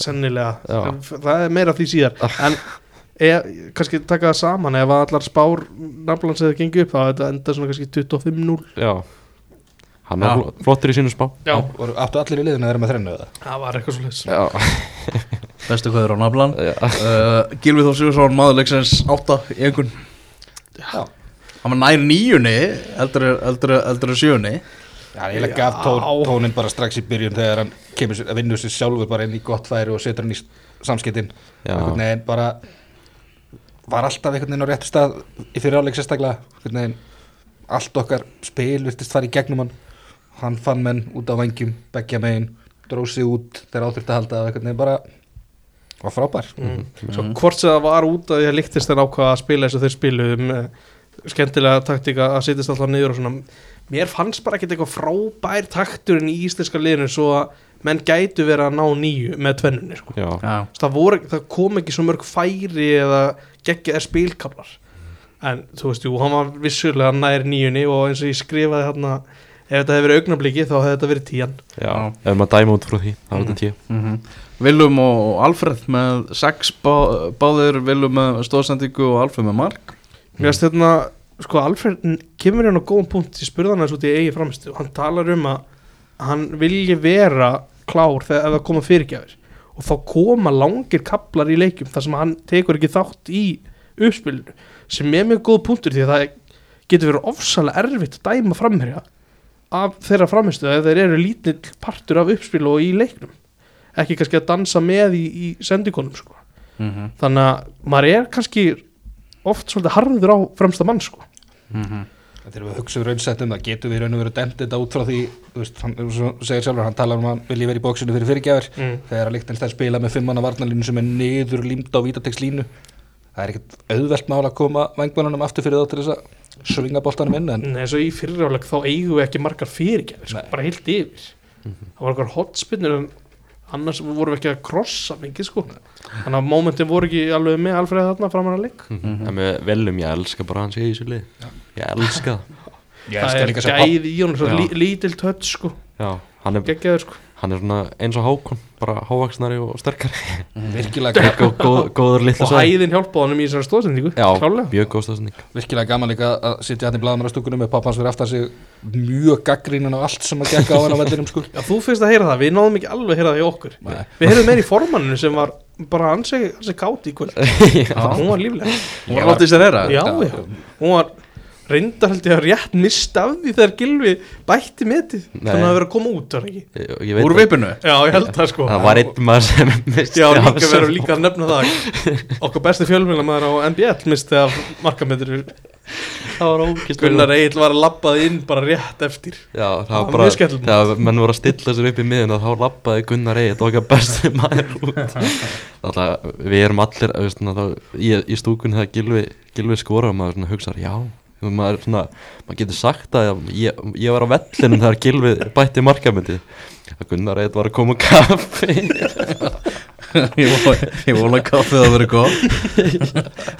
Sennilega. Já. En það er meira því síðar. En e, kannski taka það saman ef að allar spár nafnlands eða gengi upp þá þetta enda svona kannski 25-0 Já Hann er fl- flottur í sínu spá. Já, Áttu allir í liðinu að vera með þrennu eða? það var eitthvað svo leys Já, bestu hvað er á naflan. Já. uh, Gilvi Þór Sigursson maður leiksins átta í einhvern Já. Hann var nær nýjunni eldur, sjönni Já, ég gaf tónin bara strax í byrjun þegar hann kemur sér, að vinna sér sjálfur bara inn í gott færi og setur hann í samskiptin. Veginn bara var alltaf einhvern veginn á réttu stað í fyrir áleik sérstaklega. Allt okkar spil virtist fara í gegnum hann hann fann menn út á vangjum beggja megin, dróð sig út þegar áþurft að halda og einhvern veginn bara var frábær. Mm. Svo hvort sem það var út að ég líktist þeir ákvaða að spila eins og þeir spiluðu með skemmtilega taktika að sittist alltaf niður og svona. Mér fannst bara ekkert eitthvað frábær takturinn í íslenska liðinu svo að menn gætu verið að ná nýju með tvennunni sko. Það, voru, það kom ekki svo mörg færi eða geggjaðir spilkablar en þú veist, jú, hann var vissulega nær nýjunni og eins og ég skrifaði hérna ef þetta hefði verið augnabliki þá hefði þetta verið tíjan já. Ef maður dæma út frá því, þá er þetta tíu mm Willum og Alfred með sex bá, báðir Willum með stóðsendingu og Alfred með mark. Mér finnst hérna, sko Alfred kemur hérna á góðan punkt, ég spurði hann eins út í eigi framistu og hann talar um að hann vilji vera klár þegar ef það koma fyrirgjafir. Og þá koma langir kaplar í leikjum þar sem hann tekur ekki þátt í uppspilinu sem er mjög góð punktur því að það getur verið ofsalega erfitt að dæma framherja af þeirra framistu ef þeir eru lítill partur af uppspilu og í leiknum ekki kannski að dansa með í, í sendingunum sko mm -hmm. þannig að maður er kannski oft svolítið harður á fremsta mann sko. Þegar við hugsaum raunsett um það getum við raun og verið dæmt þetta út frá því veist, hann segir sjálfur, hann talar um að vilji verið í bóksinu fyrir fyrirgjafir mm. þegar að Lichtenstein spila með fimmanna varnalínu sem er niður límt á vítatekslínu það er ekkert auðvelt mál að koma vangbönunum aftur fyrir þá til þess að svinga boltanum inn en eins og í fyrirjáleik þá eigum við ekki margar fyrirgjafir sko, Nei. bara heilt yfir. Það var eitthvað hotspinnur en annars vorum við ekki að krossa mikið sko. Þannig að momentin voru ekki alveg með Alfreð þarna framan að leik. En við veljum, ég elska bara hans í þessu lið. Ég elska það. Ég það elska er líka sem gæði í honum, svo Já. lí, lítil tött sko. Já, hann er, geggjaður sko hann er svona eins og Hákon Bara hávaksnari og sterkari. Virkilega, Góð, góð, Góður litlu og hæðin hjálpaði honum í þessari stóðsendingu Já, mjög góð stafsending virkilega gaman líka að sitja hann í blaðamannastúkunum með pappans fyrir aftan sig mjög gaggrínan á allt sem að gekka á hann á vellinum sko. Já, þú finnst að heyra það, við náðum ekki alveg að heyra það í okkur. Nei. Við heyrðum meir í formanninu sem var bara ansi, ansi káti í kvöld Hún var lífleg. Hún var hún var reyndar held ég að rétt mista af því þegar Gilvi bætti metið. Nei. Þannig að það verið að koma út, var ekki? Ég, ég veit úr að- veipinu Já, ég held það sko. Það var einn maður sem misti Já, af líka þessu. verður líka að nefna það. Okkar besti fjölmjölamæður á NBL misti af markametur Það var ógist Gunnar Egil var að labbað inn bara rétt eftir. Já, það var bara. Þegar menn voru að stilla sér upp í miðun og þá lappaði Gunnar Egil okkar besti maður út. Alltaf, við erum allir maður svona maður, getur sagt að ég, ég var á vellinum þegar Gilvi bætti markamöndi að Gunnar Egil var að koma kaffi. Ég vona- að kaffið að vera góð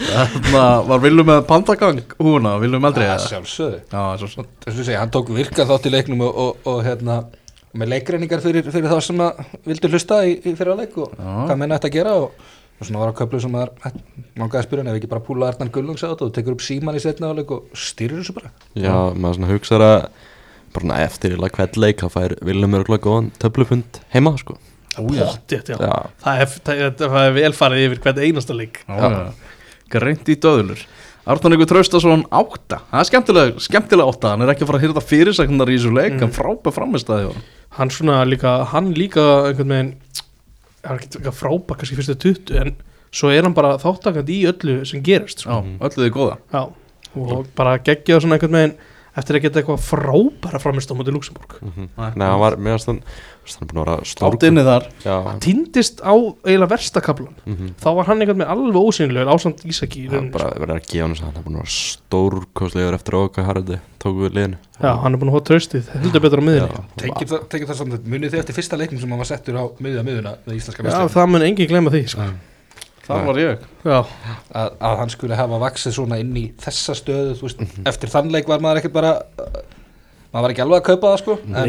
þarna var Willum með pandagang húna, Willum eldri að sjálfsögðu. Þess að segja, hann tók virkað þátt í leiknum og, og, og hérna með leikreiningar fyrir, fyrir þá sem að vildu hlusta í, í fyrir leik og Já. hvað menn ætti að gera og, og svona var á köflu sem að langaði að spyrja hann ef ekki bara púla Arnar Gullungs á þetta og tekur upp síman í setna áleik og stýrir þessu bara. Já, maður svona hugsaður að bara svona eftir í hvern leik þá fær Viljum örgulega góðan töflufund heima sko. Pottþétt, já. Já, Það, er, það, er, það er vel farið yfir hvern einasta leik. Greint í döðlur. Arnón Ykkur Traustason átta. Það er skemmtilega, skemmtilega átta. Hann er ekki að fara að hýrða fyrirsæknar í þessu leik. Mm. Hann frábæð framistæði Hann svona líka, hann líka einhvern veginn Það er ekki frábæk kannski fyrstu 20 en svo er hann bara þáttakandi í öllu sem gerist sko. Já, öllu þið góða Já, og bara geggjað svona einhvern veginn eftir að geta eitthvað frábæra framist á móti Luxemburg mhm. Nei. Nei, hann var mér stann hann er búin að vera Státt stórk inni þar. Já, Týndist á eiginlega verstakablan mhm. þá var hann einhvern veginn alveg ósynlegur ásand Ísaki að hann að hann er búin að vera stórkostlegur eftir að okkar harði tóku við liðinu. Sko. Já, hann er búin að hóða traustið, heldur betur á miðinni Tekið það, það samt munið þið eftir fyrsta leiknum sem hann var settur á miðja miðuna Já, það mun enginn glemma því sko. Þar var ég. Að, að hann skulle hafa vaksið svona inn í þessa stöðu þú veist, eftir þann leik var maður ekkert bara maður var ekki alveg að kaupa það sko. En, Nei,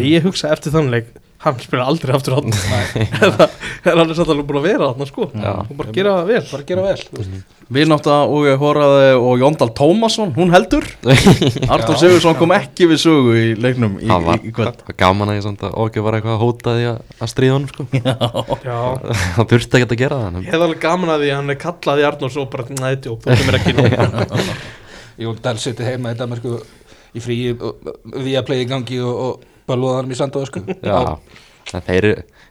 hann spila aldrei aftur hann hann er satt alveg búin að vera hann sko. Já. og bara gera vel bara gera vel þú veist. Vinátta og ég hóraði og Jóndal Tómasson Hún heldur. Já. Sigursson kom ekki við sögu í leiknum í, Það var, í, í gaman að ég samt að okkar var eitthvað að hóta því að, stríða honum sko. Já, Það þurfti ekki að gera það ég hef alveg gaman að því að hann er kallað í Arnórs og bara, næ, djók, þú kemur ekki nú Jón Dahl sitt heima í Danmarku í fríi við að playa í gangi og, og bölvaða hann í Sandóð sko. Já, en þeir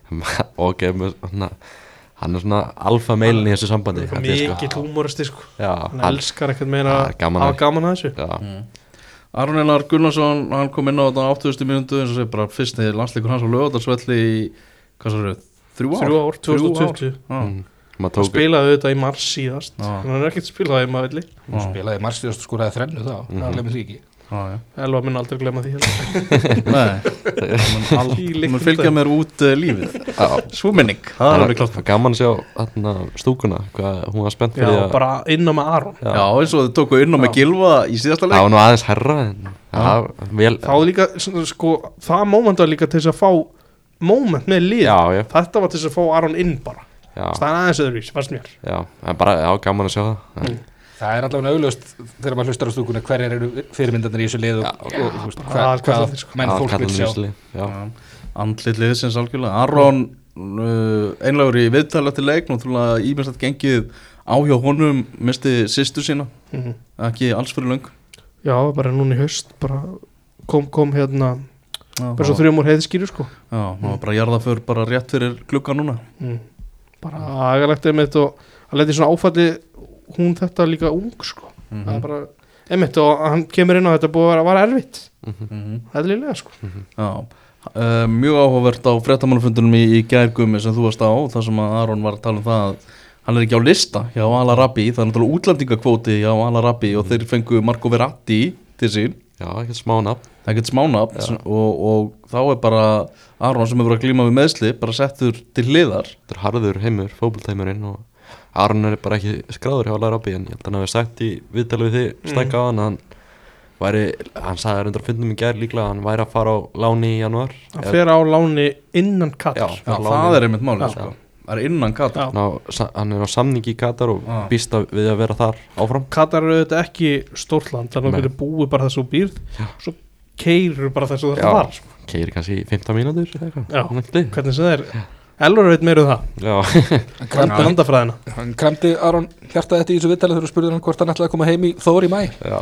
okkar með svona hann er svona alfa meilin í þessu sambandi ég, Mikið húmoristi sko. Já, Hann hann, elskar Það er gaman að gaman að þessu. Já, Aron Einar Gunnarsson, hann kom inn á þetta á 80. mínútu eins og segir bara fyrsti landsleikur hans á lögadagsvelli í, hvað svo er þrjú ár? Þrjú ár, 2020 Já, mm, og tók spilaði þetta í mars síðast. Já. hann er ekkert spilað í maður villi já, spilaði marsfjörst og skoraði þrennu þá. Mm Mhm. glemir því ekki. já, já. Elva mun aldrei glemma því heldur. Nei, mun fylgja mér út uh, lífið. Já, Svo minning, það alveg klart var gaman að sjá þarna stúkuna, hvað hún var spennt fyrir Já, að bara inn á með Aron. Já. Já, eins og þau tóku inn á með Já. Gilva í síðasta það leik var nú aðeins herra en það var vel þá er líka, sko, það moment var líka til þess að fá moment með lið. Já, já, þetta var til þess að fá Aron inn bara. Já, það er aðeins öðruvís, fannst mér. Já, bara, já, gaman að sjá það. Mm. Það er allavega auðlust þegar maður hlustar á stúkuna hverjar eru fyrirmyndarnir í þessu lið og, Já, og, og veist, bara hvað, sko. menn fólk vil sjá. já, Andlit liðsins algjörlega. Aron uh, einlegur í viðtala til leik Náttúrulega ímest að gengið á hjá honum misti sýstu sína. Mhm. ekki alls fyrir löng já, bara núna í haust bara kom, kom hérna Já, bara svo þrjum úr heiðskýru sko. Já, var bara jarðaför bara rétt fyrir glugga núna. Mm. bara agalegt einmitt og að leti svona áfalli hún þetta líka ung sko. Mhm. það er bara einmitt og hann kemur inn á þetta búið að vera, var erfitt. Mhm. eðlilega sko. Já, uh, mjög áhugavert á fréttamannafundunum í, í gærgumi sem þú varst á þar sem að Aron var að tala um það að hann er ekki á lista hjá Al-Arabi það er náttúrulega útlandingakvóti hjá Al-Arabi og þeir fengu Marco Verratti til sín. Já, ekki smá nafn. Það er ekkert smánafn Já. og, og þá er bara Aron sem hefur verið að glíma við meðsli bara settur til hliðar. Þetta er harður heimur, fótboltheimurinn og Aron er bara ekki skráður hjá Larabi en ég held að hann hafi sagt í viðtali við þið stækka á hann að hann væri, hann sagði reyndar að fundum í gær líklega að hann væri að fara á láni í janúar hann fer á láni innan Katar Já. Já, Láni. það er einmitt málið Já. sko. það er innan Katar Já. hann, er á samningi í Katar og Já. býst að við að vera þar áfram Katar eru auðvitað ekki stórt land þannig að þú getur búið bara þess að þú býrð Já. svo keirur bara þess að Já. það var keiri kannski í 15 mínútur hvernig sem það er Elvar veit meira um það, já, Hann kremdi landafræðina. hann kramdi Aron hjartaði þetta í þessu viðtalið þegar þú spurði hann hvort hann ætlaði að koma heim í Þór í mæ já,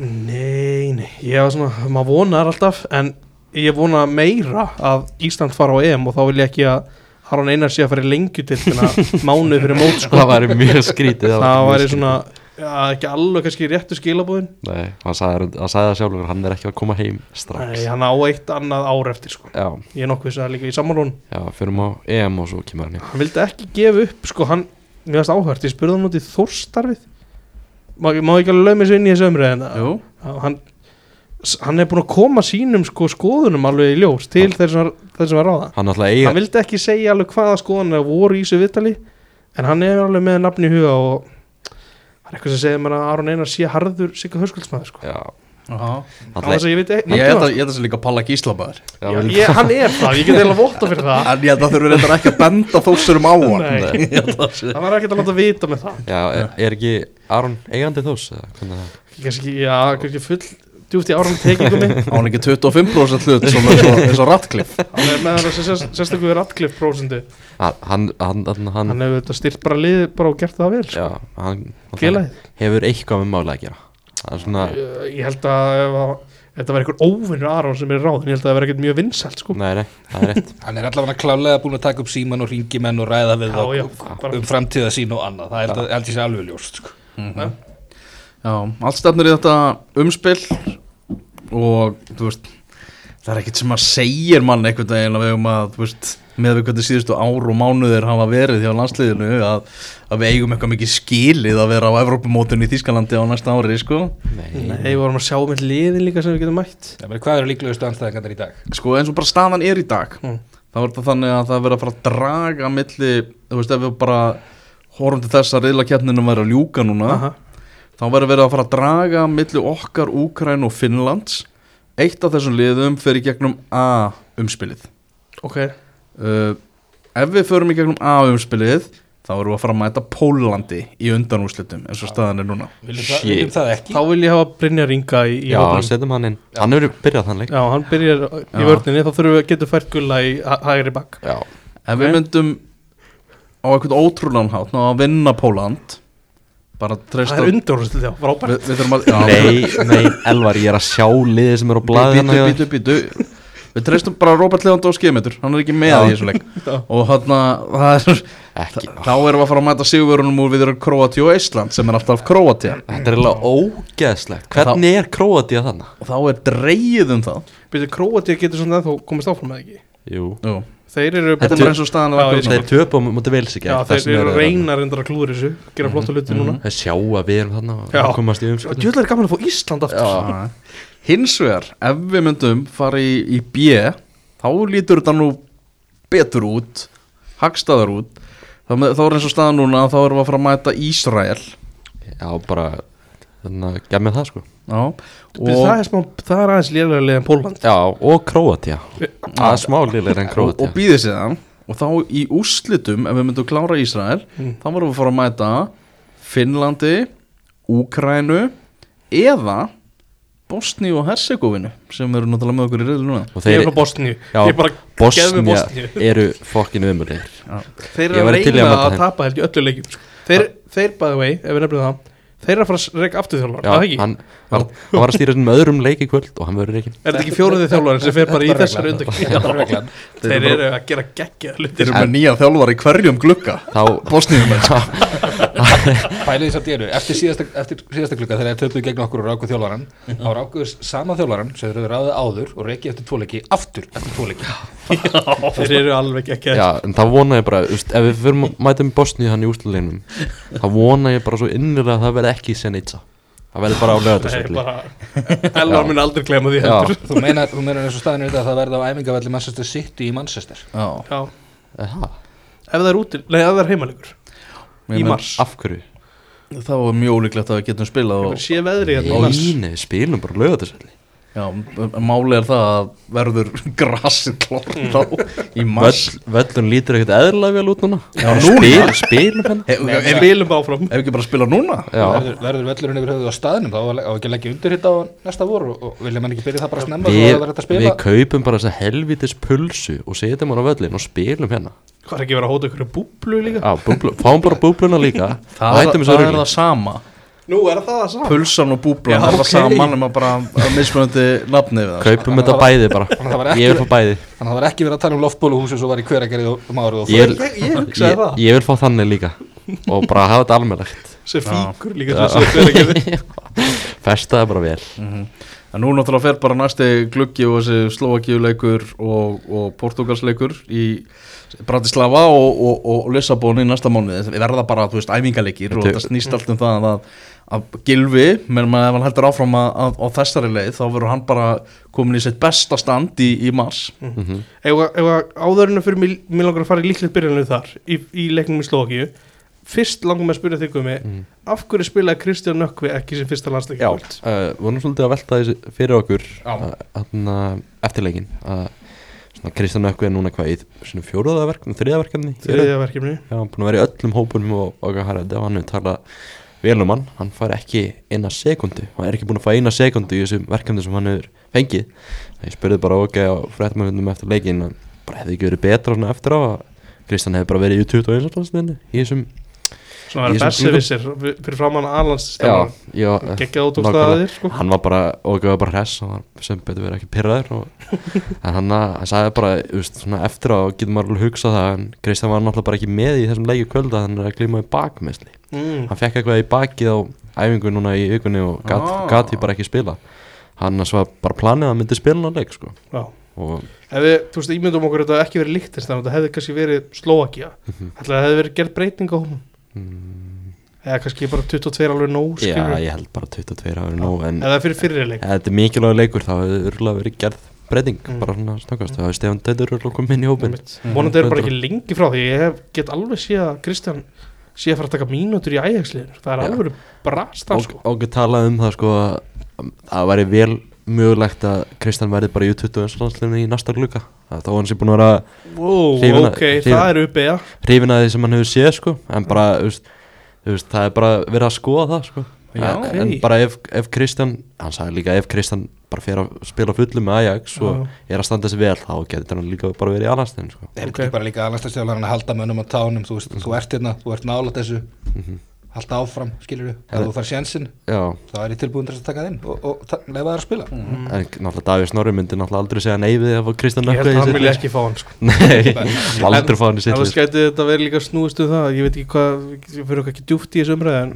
Nei, nei, ég var svona, maður vonar alltaf en ég vona meira að Ísland fara á EM og þá vil ég ekki að Aron Einar sé að fara í lengjutildina mánuð fyrir mót sko. það væri mjög skrítið það væri skrítið. svona, já, ekki alveg kannski réttu skilabúðin Nei, hann sagði, hann sagði það sjálfur, hann er ekki að koma heim strax. Nei, hann á eitt annað ár eftir sko. Já, ég er nokkuð þess að líka í sammálun já, fyrir á EM og svo kemur hann heim hann vildi ekki gefa upp sko, hann, mér varst áhört, ég spurði hann út í þórstarfið. Má, má ekki alveg lögum þessu inn í þessu umræðin Jú, hann, hann er búin að koma sínum sko, skoðunum alveg í ljós til þeir sem, var- þeir sem var ráða. Hann alltaf eiga hann vildi ekki segja alveg hvaða skoðanir voru í þessu viðtali en hann er alveg með nafni í huga og það er eitthvað sem segir mér að Aron Einar sé harður sigga höskuldsmaður sko. Ég veit ekki að, ég held að það sé líka Palla ég, hann er það, ég get eiginlega votta fyrir það. En ég held að þurfi reyndar ekki að benda þósurum á hann. Það var ekkert að láta vita með það. Já, er, er ekki Aron eigandi þós? eða hvernig er það? kannski, já, kannski full djúft í áram tekingum minn Á hann ekki 25% hlut eins og, Ratcliffe hann er með hann sér, sérstaklega Radcliffe prósendu hann, hann, hann, hann, hann, hann hefur þetta styrt bara lið bara og gert það vel sko. já, hann, hann félagið. hefur eitthvað með mála að gera. Er svona, Ég- ég held að ef að þetta var einhver óvinnur Aron sem er ráðin, ég held að það verði ekkert mjög vinsælt sko. nei, nei, það er rétt. Hann er allavega klálega búin að taka upp síman og ringi menn og ræða við Já, já, um framtíða sín og annað. Það held, að, ég sé alveg ljóst, sko. Já, allt stefnir í þetta umspil og þú veist það er ekkert sem að segir mann einhvern veginn að við um að þú veist með við hvernig síðustu ár og mánuðir hafa verið hjá landsliðinu að, að við eigum eitthvað mikið skilið að vera á Evrópumótun í Þískalandi á næsta ári sko. nei, Nei, við vorum að sjá með liðin líka sem við getum mætt Já, meni, hvað eru líklegustu anstæðingarnir í dag? sko eins og bara staðan er í dag Mm. þá er þetta þannig að það er verið að fara að draga milli, þú veist ef við bara horfum til þess að reyðlakeppninu væri að ljúka núna Aha. Þá verður verið að fara að draga milli okkar, Úkræn og Finnlands. Eitt af þessum liðum fyrir gegnum A umspilið ok, uh, ef við förum í gegnum A umspilið þá erum við að fara að mæta Pólandi í undanúslitum eins og staðan er núna. Viljum, það, ekki? þá vil ég hafa Brynja Ringa í, í já, setjum hann inn. Hann hefur byrjað þann leik. Já, hann byrjar í Já. vörninni þá þurfum við að geta fært gulla í hægri bakk. Já, ef við Ok. myndum á eitthvað ótrúlan hátt ná að vinna Póland Það er undanúrslit, já, frábært. Að nei, nei, Elvar, ég er að sjá liðið sem er á blaði bítu, bítu, bítu við treystum bara Robert Lewandowski metur hann er ekki með Já. í þessu leik. Og hann það er ekki, þá erum við að fara að mæta sigurverunum úr við erum Kroati og Ísland sem er alltaf Kroatia þetta er eiginlega ógeðslegt. Hvernig er Króatía þannig? og þá er dreigið um það. Króatía getur svona ennþá komast áfram með ekki? Jú, Jú. Þeir eru þetta er bara eins og staðan er ég akkurat þeir töpa mútið vel sig þeir eru reynar endur að klúður þessu Gera flotta hluti núna. Þeir sjá að við erum þannig Já. og komast í umskiptum djöðlega er gaman að fá Ísland aftur. Já. hins vegar ef við myndum fara í, í B þá lítur þetta nú betur út hagstaðar út. Þá, með, þá er eins og staðan núna þá erum við að fara að mæta Ísrael. Já, bara þannig að gef mér það sko. Já, það, er smá, það er aðeins leið en Póland já, og Króatía. Það er smá liðlega en og, Króatía. og býðið séðan og þá í úrslitum ef við myndum klára Ísrael Mm. þá varum við að fara að mæta Finnlandi Úkrænu eða Bosni og Herzegovinu sem eru náttúrulega með okkur í reyðlu núna. Þeir, frá Bosníu. Er Bosníu. eru fokkinu umurleir Þeir eru að að reyna að þeim. tapa held í öllu leikjum sko. Þeir, þeir by the way, ef við nefnum það Þeir eru að fara að reyka aftur þjálfar já, Það ekki? hann, hann, hann var að stýra með öðrum leik í kvöld og hann verður reikin Er þetta ekki fjóruði þjálfari sem fer bara í er þessari er undan. Þeir eru að gera geggja Þeir hlutir eru með nýja þjálfar í hverjum glugga? Þá, Bosníum Pæliði samt í einu, eftir síðasta, eftir síðasta klukka þegar þeir töpuðu gegn okkur og rákuð þjálfaran þá rákuðu sama þjálfaran sem þeir eru ráðið áður og reikið eftir tvoleiki aftur eftir tvoleiki Þeir eru verði ekki Senica það verði bara á bara Elvar mun aldrei glema því Þú meinar, þú meinar eins og staðinu þetta að það verði á æfingavelli Manchester City í Manchester. Já, ef það er úti, nei ef það er heimalegur. Í mars. Af hverju? þá er mjög ólíklegt að við getum spilað og, sé veðri hérna í mars. spilum bara lögatarsvelli Já, máli er það að verður grasið klort á í mars. Völl, Völlun lítur ekkert eðlilega vel út núna. Já, Spil, Spilum hennar Ef Við ef- spilum áfram. ef ekki bara spila núna? Já, verður, verður vellurinn yfir höfuð á staðnum? Þá á ekki að leggja undir hitta á næsta vor og, vilja mann ekki byrja það bara snemma við, við kaupum bara þessa helvitis pulsu og setjum hann á völlin og spilum hérna. Hvað er ekki verið að hóta ykkur búblu líka? Já, búblu, fáum bara búbluna líka. Það, það, það er það sama Nú er það það saman Pulsan og búblan Já, er það ok. sama nema bara að mismunandi nafni við það Kaupum þetta bæði bara. Að það var ekki- Ég vil fá bæði. Þannig að það var ekki verið að tala um loftbóluhúsi svo var í hveragerði og máru og Ég, Ég, ég hugsaði ég, það. ég vil fá þannig líka. Og bara hafa þetta almennlegt Sem fíkur líka Já. sem sér fyrir Festa það bara vel. En nú náttúrulega fer bara næsti gluggi og þessi Slovakíuleikur og, og Portugalsleikur í Bratislava og, og, og Lissabon í næsta mánuði. Við verða bara, þú veist, æfingalegir og Þetta- það snýst allt um það að, að Gilvi, menn maður ef hann heldur áfram að, að, á þessari leið, þá verður hann bara komin í sitt besta stand í, í mars. Mhm. Ef að- ef að áðurinu fyrir mig, mig langar að fara í líklegt byrjanlu þar í, í leiknum í Slovakíu Fyrst langar mig að spyrja þig um mig Mhm. Af hverju spilaði Kristján Nökkvi ekki sem fyrsta landsleik í Já, uh, vorum svolítið að velta þessu fyrir okkur uh, þarna, eftir leikin að svona Kristján Ökvi er núna hvað í svona fjóruða verkefni, þriða verkefni Þriðja verkefni. Já, hann er búin að vera í öllum hópunum og okkar harrið og hann hefur talað Velumann, hann. Fær ekki eina sekundu hann er ekki búin að fá eina sekundu í þessum verkefni sem hann hefur fengið. Ég spurði bara ok á fréttmannfundum eftir leikin bara hefði ekki verið betra eftir á Kristján hefði bara verið í 21. landsliðinu í þessum Svona er bessi vissir fyrir framann já, já, Gekkið út úr staðir sko. hann var bara, ok, var bara hress og var sem betur verið ekki pyrraður og, en hann, hann sagði bara, veist, svona eftir á getur maður alveg hugsað það en Kristján var náttúrulega bara ekki með í þessum leikju kvölda hann er að glíma í bakmeðsli mm. hann fekk eitthvað í bakið á æfingu núna í vikunni og gat, Ah. gat bara ekki spila hann var bara planið að hann myndi spila hann leik sko. Já. og Ef við, þú veist, ímyndum okkur að þetta ekki verið líkt þetta hefði kannski verið Slovakia Mhm. Ætli það hefði verið gerð breyting á hún mm, eða kannski bara 22 alveg nóg já, ég held bara 22 ári nóg en eða fyrir fyrir leik. Ef þetta er mikilvæg leikur þá hefur örgulega verið gerð breyting Mm. bara svona snöggast, þá hefur Stefán Dætur örgulega komið inn í hópin vonandi er bara ekki lengi frá því. Ég hef, get alveg sé að Kristján sé að fara að taka mínútur í Ajax-liðinu. Það er alveg brast og, sko. og talaði um það sko að það væri vel mögulegt að Kristján verði bara í U21 landsliðinu í næsta gluka þá var hann sér búin að vera wow, Hrifin að- ok, hrifin- það er uppi ja. hrifin að því sem hann hefur séð sko en bara, þú veist, það er bara verið að skoða það sko Já, en, ok. en bara ef, ef Kristján hann sagði líka ef Kristján bara fer að spila fullu með Ajax og er að standa sér vel þá getur hann líka bara verið í aðlandsliðinu sko Er Ok. þetta ekki bara líka aðlandsstjálfarinn að halda mönnum á tánum, þú veist, þú ert hérna, þú ert nála þessu, Mhm. Halda áfram, skilur Ja. ef þú fær sjensin, já, þá er ég tilbúin til að taka það inn og, og leyfa það að spila. Mm. en náttúrulega Davíð Snorri myndi náttúrulega aldrei segja nei við ef Kristján ég held að hann vilja ekki fá hann sko. nei, aldrei fá hann í sitt Það lið. skæti þetta verið líka snúist um það Ég veit ekki hvað, við fyrir okkar ekki djúft í þessu umræði En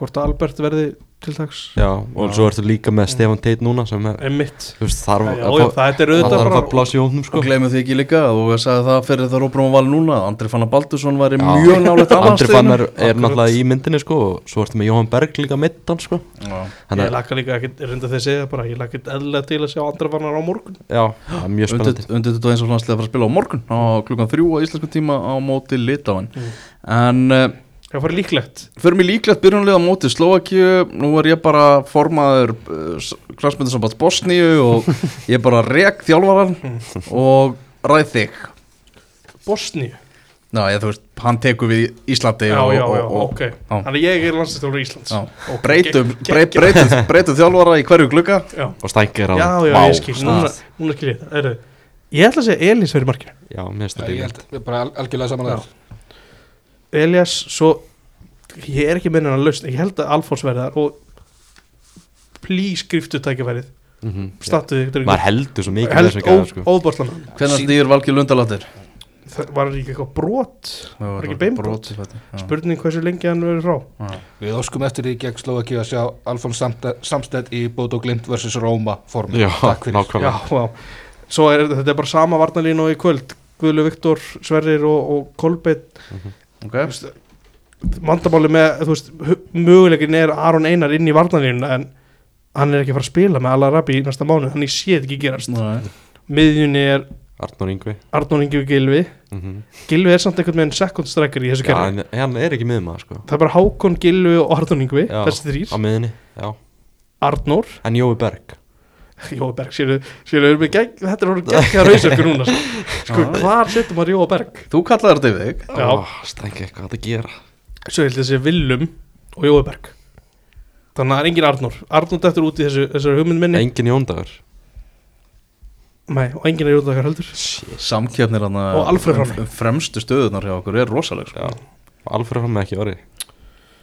hvort Albert verði til dags. Já, og svo ertu líka með Stefán Teit núna sem er, Emmitt þarf Já, að já, það er auðvitað að bara fá pláss í hóknum sko. Og glemur því ekki líka og ég sagði það fyrir það Róbrum var núna að Andri Fannar Baldursson Já. mjög nálega Andri Fannar er náttúrulega í myndinni sko og svo ertu með Jóhann Berg líka mittan sko. Ég laka líka ekki, reynda þeir segja bara Ég laka ekki eðlilega til að sjá andra vannar á morgun. Já, það er mjög spennandi. Undir þetta eins og landslega að fara að spila á morgun á klukkan þrjú á íslensku tíma á móti Litáin Mm. En uh, Það fari líklegt. Fyrir mig líklegt byrjunlega á móti Slovakíu Nú er ég bara formaður uh, klassmyndarsamband Bosníu og ég er bara rek þjálfaran og ræð þig. Bosníu? Ná, ég, þú veist, hann tekur við Íslandi Já, og, já, og, já, og, ok. já. Þannig ég er landslistjóður Íslands. Já. Ok, breytum, gegg- breyt, geggjað. breytum, breytum þjálfara í hverju glugga. Já, og stækir á já, já, Vá, ég skil. Núna, núna skil ég. Það Ég ætla að segja Elís verið markinu. Já, mér finnst það Ég líka ég er bara al- algjörlega saman Já. þar. Elias, svo Ég er ekki minna að lausna Ég held að Alfons verði þar Og please skriftu tækifærið. Mhm. Statuði ykkur Maður heldur svo mikið Held sko. óbárslan Hvernig stýr Valgi Lundalattir? Það var ekki eitthvað brot? Var ekki beinbrot? Spurning Spurning hversu lengi hann verður frá. Við óskum eftir því gegn Slovakíu að sjá Alfons Samstedt í Bodo Glimt vs. Róma formi. Já, Takk fyrir. Já, nákvæmlega. Já Svo er þetta er bara sama varnalínu og í kvöld. Guðlu Viktor, Sverrir og, og Kolbeitt Ok, Vandamáli með, veist Möguleikin er Aron Einar inn í varnalínu En hann er ekki að fara að spila með Alarabi í næsta mánu Þannig sé þetta ekki gerast. Nei. Miðjunni er Arnór Ingvi. Arnón Ingi og Gilvi Mhm. Gilvi er samt einhvern veginn second striker í þessu Já, kerfi. hann er ekki miðmaður sko. Það er bara Hákon, Gilvi og Arnón Ingvi Já. Þessi Á þrýr miðinni, já. Arnór. En Jói Berg Jóa Berg, séru, séru gegg, Þetta er orðið geggja rausökkur núna Sko, sko Já. hvar setjum maður Jóa Berg? Þú kallaði þetta yfir þig Já. Strengi eitthvað að gera? Svo held þessi Willum og Jóa Berg. Þannig að það er engin Arnór. Arnór dættur út í þessu, þessu hugmynd minni. Engin Jóndagur Nei, og engin er út af heldur. Samkjöfnir hann Og Alfreð Hrafn. Fremstu stöðunar hjá okkur er rosaleg sko. Já, Alfred með ekki orði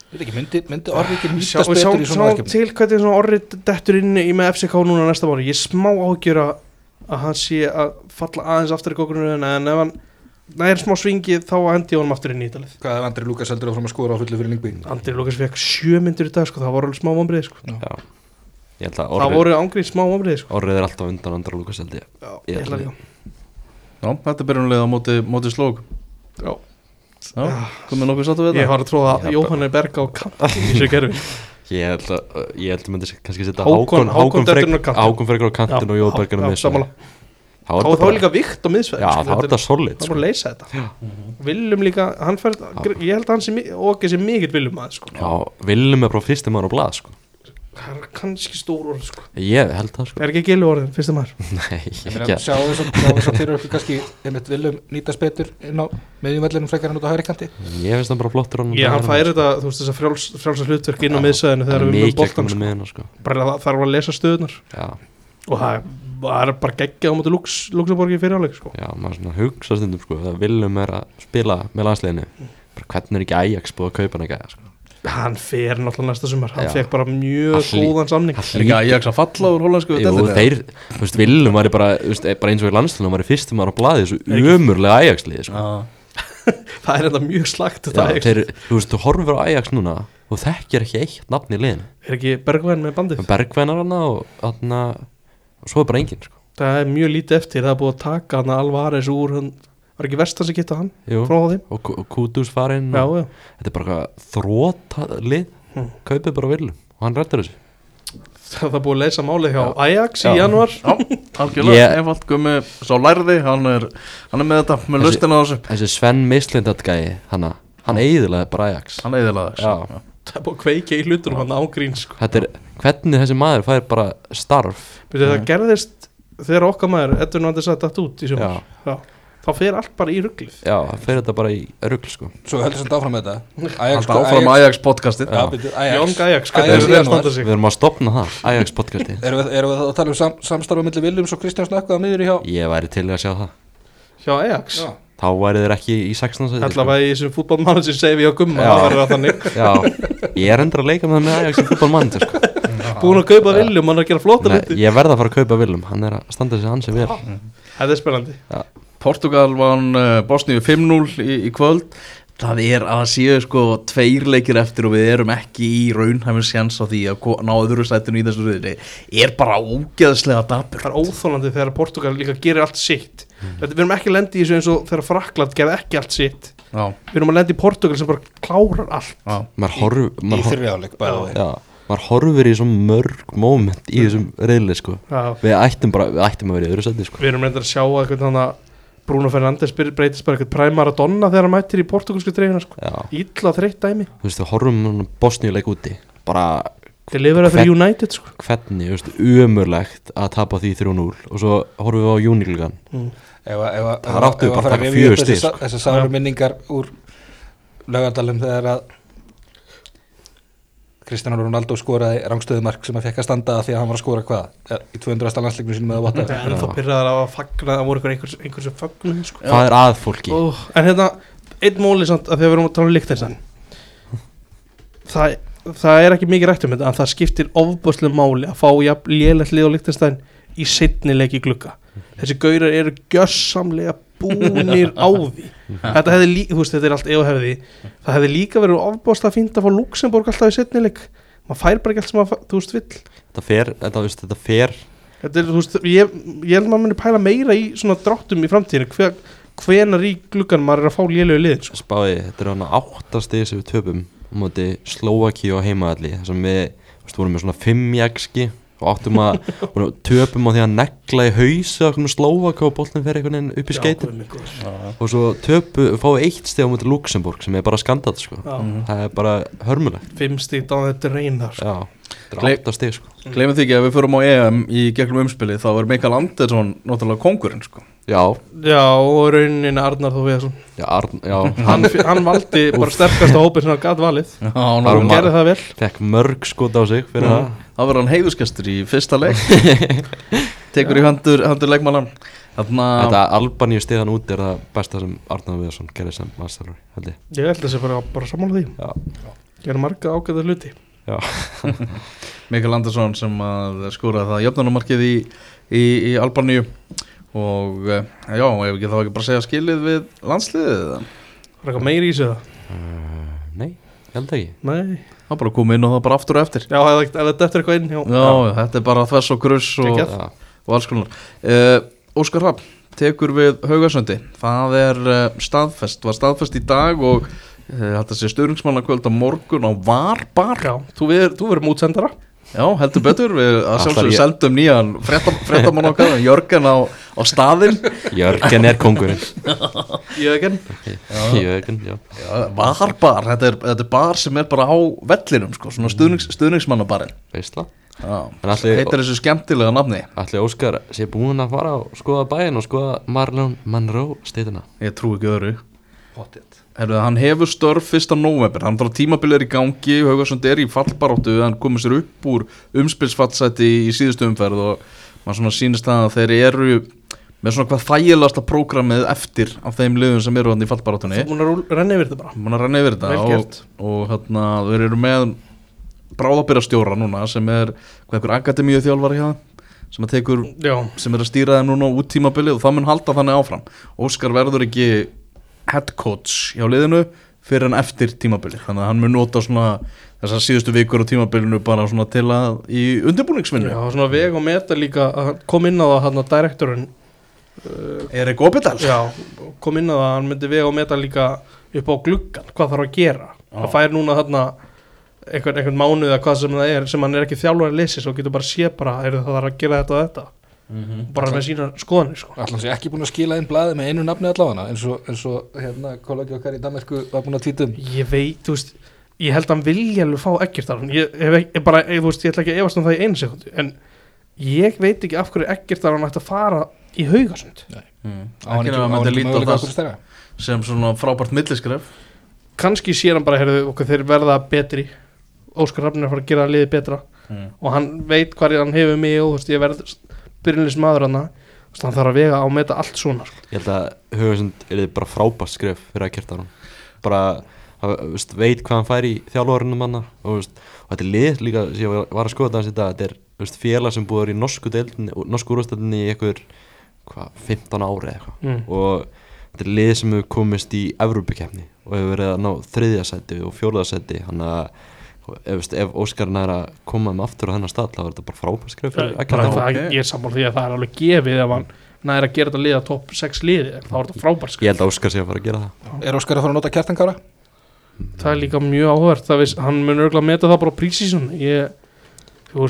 Veit ekki, myndi, myndi orðið ekki Sjá, nýtast betur sjáum í sjá svona verkefni? til hvernig svona orrið dettur inn í með FCK núna næsta mánu Ég er smá ágjör að að hann sé að falla aðeins aftur í gókunum en ef hann nær smá svingi þá hendi honum aftur inn í ítalið Hvað ef Andri Lukas heldur áfram að skora á fullu fyrir Lingby? Andri Lukas fekk sjö myndir í dag sko, það voru alveg smá vombrið sko. Já Ég held að það orðið voru ángrið smá vombrið sko. Orðið er alltaf undan andra Lukas held ég Já, Ég held líka. Já, þetta er byrjunlega á móti, móti slók Já. Já, komið nokkuð sattu við Ég þetta var að tróða Já, Jóhann er berg á kant í þessu kerfi. Ég held að Ég held að myndi kannski setja Hákon- Hákon frekar á kantin og Jói Berg á sammála. Þá er þá bara líka vikt á miðsvæð Já, þá er þetta solid Það er sko. bara að leysa þetta. Viljum líka, hann fær Ég held að hann sé, mi- og ekki sé mikill viljum aðeins sko. Já, Willum er bara fyrstum ára á blað sko. Það er kannski stór orð sko. Ég held það sko. Er ekki gilu orðin, fyrstu maður? Ég sjáum við svo- sjáum við svo fyrir okkur kannski einmitt viljum nýtast betur inn á meðjumvellinum frekar en út á hægri kanti. Ég finnst það bara flottur hann Já, hann færi þetta, þú veist þess að frjáls, frjálsa hlutverk inn á miðsæðinu þegar við erum með komin sko. sko. Bara það þarf að lesa stöðunar Já, og það er- það er bara geggja á móti Lux, Luxemburgi fyrir áleik sko. já, maður svona hugsa stundum sko Það viljum er að spila með landsliðinu. Bara hvernig er ekki Ajax búið að kaupa hann ekki hann fer náttúrulega næsta sumar. Hann fekk bara mjög Hann góðan samning. hann Er ekki Ajax að falla úr holandsku þeir, þú veist, viljum var bara, bara eins og í landsliðinu var í fyrstum ára á blaði þessu umurlega Ajax-liði sko. Já. það er þetta mjög slagt Já, þetta er, þeir, þú veist, þú horfir á Ajax núna og þekkir ekki eitt nafn í liðinu. Er ekki Bergvæn með bandið? Bergvænar hana og hana, og svo er bara enginn sko. það er mjög lítið eftir, það er búið að taka hann Alvarez úr, hann var ekki vestan sem geta hann Jú, og, Ku- og Kudus farinn já, og, já þetta er bara eitthvað þróta lið Hmm. kaupið bara viljum og hann rættur þessu. Það er búið að leysa málið hjá Já. Ajax Já. í januar Já, algjörlega, Ég- einfalt gummi Sá lærði, hann er, hann er með þetta Með lustina á þessu. þessi Sven Mislindat gæi hana, hann eiðilega bara Ajax. Hann eðilaði Já. þessu það er búið að kveikja í hlutunum hann ágrín sko. þetta er, hvernig þessi maður fær bara starf? Byrju, það gerðist þegar okkar maður Edvin Vandis að datt út í já, já. Þá fer allt bara í rugglið já, það fer þetta bara í örugl sko. Svo heldur sem áfram með þetta. Alltaf áfram Ajax podcastið. Já, byrju, Ajax. Young Ajax, hvernig Ajax er það að standa sig við erum að stopna það, Ajax podcasti Erum við, erum við að tala um sam, samstarfa millir Viljums og Kristján Snökkuða miður í hjá ég væri til að sjá það. Hjá Ajax? Já. þá væri þeir ekki í 16 sæti sko. allavega í þessum fútbólmann sem segi við á gumma Já. það verður að þannig. Já, ég er endur að leika með það með Ajax í fútbolmann sko. búin að kaupa viljum, hann er að gera flóta Nei, ég verð að fara að kaupa Willum hann er að standa sig hansi vel. Þetta er spennandi Portugal vann uh, Bosníu 5-0 í, í kvöld. Það er að séu sko tveir leikir eftir og við erum ekki í raunhæfum sjans á því að ná öðru sætinu í þessu röðinni er bara ógeðslega dapur það er óþólandi þegar Portugal líka gerir allt sitt. Þetta, við erum ekki að lendi í þessu eins og þegar Frakland gerði ekki allt sitt. Já, við erum að lendi í Portugal sem bara klárar allt. Horf, Í hor, þrjáleik bæði já, maður horfir í svo mörg moment í þessum reyðli sko. Já. við ættum bara, við ættum að vera í öðru sæti sko. við erum reyndar að sjá að eitthvað þannig að Bruno Fernandes breytist bara eitthvað præmar að donna þegar hann mættir í portugalsku dreifina sko. illa þreytt dæmi. Þú veist, við horfum Bosníu leik úti. Bara þeir lifir að fyrir United sko. hvernig, þú veist, umurlegt að tapa því 3-0 og svo horfum við á júnilgan mm. Ef að- ef að- Það ef að- áttu ef að bara fjögur sa- Þessar sáru minningar úr laugardalum þegar að Kristján Ronaldo skoraði rangstöðumark sem að fekk að standa að því að hann var að skora hvað í 200. landsleiknum sínum með að það er ennþá pyrraðar af að fagna það voru einhver, einhver, einhver sem fagnuði sko. hvað er að fólki? Ó, en hérna, einn móli samt að þegar við erum að tala um líktinsan það, það er ekki mikið rætt um þetta en það skiptir ofbúslega máli að fá jafn lélegt lið á líktinstæn í setni leiki glugga þessi gaurar eru gjössamlega búnir á því. Þetta hefði líka, þetta er allt eða hefði. Það hefði líka verið ofbúslega fínt að fá Luxemburg alltaf í setni leik. Maður fær bara ekki allt sem maður, þú veist, vill. Þetta fer, þetta, veist, þetta fer. Þetta er, þú veist, ég, ég held að maður muni pæla meira í svona dráttum í framtíðinu hver, hvenar í gluggan maður er að fá lélegu liðin sko. spáði, þetta er hana áttastið sem við töpum móti Slovaki og heimaðalli þar sem við, þú veist, vorum með svona 5 í XG og áttum að og töpum á því að negla í hausa Slovaki og boltin fer einhvern veginn upp í skeitin og svo töpu, við eitt stið á móti Luxemburg sem er bara skandað sko. það er bara hörmulegt. Fimm stíkt á þetta reynar sko. er áttastið sko. Því ekki að við förum á EM í gegnum umspili þá er Mikael Andersson náttúrulega kongurinn sko já, Já, og raunin Arnar Þó Viðarsson. Já, Arn, já. Hann, hann valdi bara sterkasta hópin sem hann gæt valið. Já, hann var- hann gerði það vel. fekk mörg skot á sig fyrir það. Það verður hann heiðuskestur í fyrsta leik. Tekur í handur, handur leikmannan Þarna Þetta Albaníu stiðan út er það besta sem Arnar Viðarsson gerði sem masterlur held ég. Ég held að þessi bara, bara sammála því. Já, Gerði marga ágæða hluti. Já, Mikael Andersson sem að skoraði það jöfnunumarkið í, í, í Albaníu og eh, já, ef ekki þá ekki bara segja skilið við landsliðið eða? Var eitthvað meiri í sig það? uh, nei, held ekki. Nei. Það bara komið inn og það bara aftur og eftir. Já, ef þetta eftir eitthvað inn já. Já, þetta er bara þvers og gruss og, og alls konar. Uh, Óskar Rapp tekur við Haugasöndi það er uh, staðfest, var staðfest í dag og uh, þetta sé stöðningsmannakvöld á morgun á Varbar Já, þú verður mútsendara Já, heldur betur, við sjálfsögum ég- seldum nýjan fréttamann okkar, Jörgen á, á staðinn. Jörgen er kongurinn Jögen Jörgen, já. Já, Var bar, þetta er, þetta er bar sem er bara á vellinum sko, svona stuðnings, stuðningsmannabarinn. Veistla heitir þessu skemmtilega nafni. Allir Óskar sé búinn að fara og skoða bæinn og skoða Marlon Monroe steytuna Ég trú ekki öðru. Pottet Herðu, hann hefur störf 1. november hann þarf tímabilið er í gangi, Haugarsson er í fallbaróttu, hann komið sér upp úr umspilsfallsæti í síðustu umferð og maður svona sýnist það að þeir eru með svona hvað þægilegasta prógramið eftir af þeim liðum sem eru hann í fallbaróttunni Þú búin að renna yfir þetta bara. Mann að renna yfir þetta og, og hérna, þeir eru með bráðabyrjastjóra núna sem er hvað einhver akademíu þjálfari þeim, sem tekur sem er að stýra þeim núna út tímabilið og það mun halda þannig áfram. Óskar verður ekki head coach hjá liðinu fyrir en eftir tímabilið. Þannig að hann mun nota svona þessar síðustu vikur á tímabilinu bara svona til að í undirbúningsvinnu. Já, svona veg og meta líka að hann kom inn á það hann að direktorinn er ekki opið Já, kom inn á það hann myndi veg og meta líka upp á gluggan hvað þarf að gera. Það fær núna þarna einhvern, einhvern mánuð eða hvað sem það er sem hann er ekki þjálfur að leysi svo getur bara sé bara er það þarf að gera þetta og þetta bara með sína skoðanir sko. Allan sé ekki búin að skila inn blaði með einu nafni allavega eins og, eins og hérna kollegi okkar í Danmarku var búin að tvítum ég veit, þú veist ég held að hann vilja alveg fá ekkert af hann ég, ég, ég, bara, ég, þú veist, ég ætla ekki að efast um það í einu sekundi en ég veit ekki af hverju ekkert af hann ætti að fara í haugasund. Mm. Á hann ekki sem svona frábært milliskref. Kannski hann bara, heyrðu, okkur þeir verða betri. Óskar Rafn að fara að gera liðið betra. Mm. og hann veit hvað hann hefur mig og þú veist, ég verð byrjunlis maður hann hann þarf að vega á að meta allt svona sko. Ég held að Haugasund er bara frábært skref fyrir að kjarta hann bara að, veist, veit hvað hann fær í þjálfurinn manna og, veist, og þetta er lið líka sem ég var- að skoða þetta þetta er veist, félag sem búið í norsku deildinni, norsku úrstældinni í einhver hva, 15 ári eitthvað mm. og þetta er lið sem hefur komist í Evrópukefni og hefur verið að ná þriðja seti og fjórða seti hann að ef, veist, ef Óskarinn er að koma um aftur á þennan stað þá er þetta bara að ok. ég er sammála því að það er alveg gefið ef hann næri að gera þetta liða topp 6 liði þá er þetta frábært sko. Ég held að Óskar sé að fara að gera það Er Óskar að fara að nota kjartankára? það er líka mjög áhverð veist, hann mun örgulega meta það bara á prísísun ég þú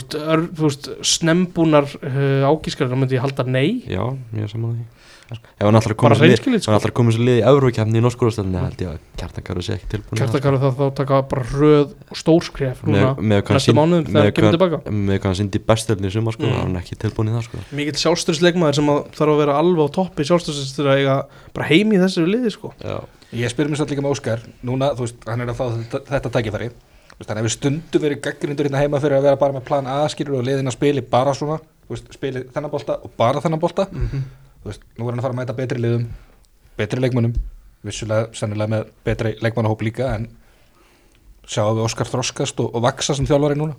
veist, snembúnar uh, ágískar þá myndi ég halda nei Já, ég er saman því Ef hann ætlar að bara koma sér lið reynskilið Hann sko. ætlar að koma sér lið í Evrókefni í norskurústöldinni held ég að Kjartankaru sé ekki tilbúin kjartakaru það þá taka bara röð og stórskref sko. núna með, með hvað hann næstu mánuðum með þegar hann kemur tilbaka með hvað hann syndi bestöldin í sumar sko, Mm. mm. hann ekki tilbúin í það sko. mikill sjálfstöðsleikmaður sem að þarf að vera alveg á toppi sjálfstöðsleikmaður að eiga bara heim í þessu liði sko. Já, Ég spyr mér satt líka með Óskar Núna, þú veist, hann er að fá þetta, þetta tækifæri Þú veist, Hann hefur stundu verið gaggrindur hérna heima fyrir að vera bara með plan A skilur og liðin að spili bara svona Þú veist, spili þennan bolta og bara þennan bolta Þú veist, nú er hann að fara að mæta betri liðum betri leikmönnum vissulega, sennilega með betri leikmannahóp líka en sjáum við Óskar þroskast og, og vaksa sem þjálfari núna?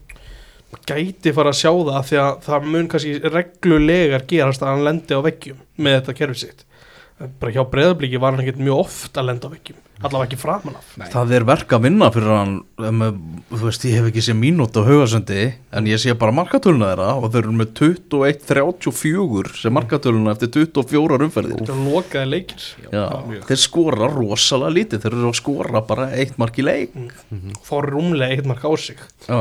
Gæti fara að sjá það því að það mun kannski reglulegar gerast að hann lendi á veggjum með þetta kerfi sitt bara hjá breyðablíki var hann ekkert mjög oft að lenda á veggjum allavega ekki framan af. Nei. Það er verk að vinna fyrir hann Þú veist, ég hef ekki séð mínútu á haugasöndi En ég sé bara markatöluna þeirra Og þeir eru með 21-34 sem markatöluna eftir 24 umferðir. Þetta er lokaði leikir. Já, þeir skora rosalega lítið Þeir eru að skora bara eitt mark í leik. Fór rúmlega eitt mark á sig. Já,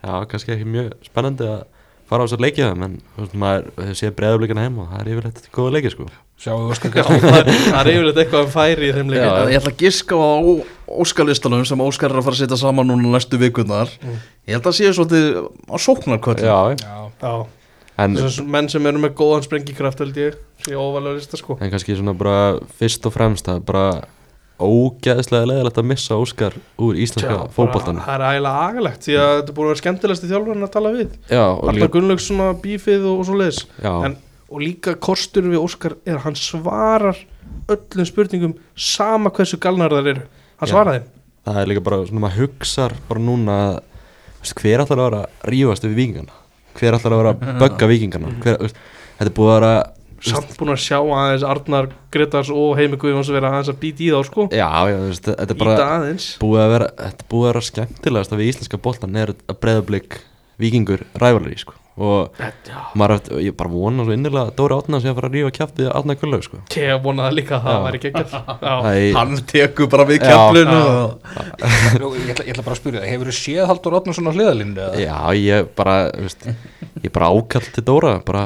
já kannski ekki mjög spennandi að fara á þess að leikja það en maður sé breyðablíkana heim og það er yfirleitt góða leiki sko. sjáum við Óskar það er- yfirleitt eitthvað um færi í þeim Já leikir ég ætla að giska á Óskalistanum sem Óskar er að fara að setja saman núna næstu vikunar Ég held að sé svolítið á sóknarkvöld Já, Já, Já, en, menn sem eru með góðan sprengikraft held ég, sé óvalega lista sko. En kannski svona bara fyrst og fremst að bara ógeðslega leðilegt að missa Óskar úr íslenska fótboltan Það er ægilega agalegt því að þetta er búin að vera skemmtilegsti þjálfurinn að tala við. Líka, Gunnlaugs svona bífið og, og svo leiðis og líka kostur við Óskar er að hann svarar öllum spurningum sama hversu galnar þar eru. Hann svaraði þeim. Það er líka bara svona maður hugsar bara núna hver ætlar að vera rífast við vikingana hver ætlar að vera að bögga vikingana hver, þetta búið að vera samt búin að sjá aðeins Arnar Gretars og Heimi Guðjóns vera aðeins að býta í þá sko já, já, veist, þetta er bara búið að vera, þetta er búið að vera skemmtilegast að við íslenska boltan er að breyðablík vikingur rævalri sko. og Já, maður, eftir- ég bara vona svo innilega að Dóri Átna sé að fara að rífa kjaftið Átna Gullaug sko. ég vonaði líka að það væri Æ, Hann tekur bara við. Nú, ég, ætla, ég ætla bara að spyrja það, hefur þú séð Haldur Otnarsson á hliðalínu? eða? já, ég bara veist, ég bara ákall til Dóra bara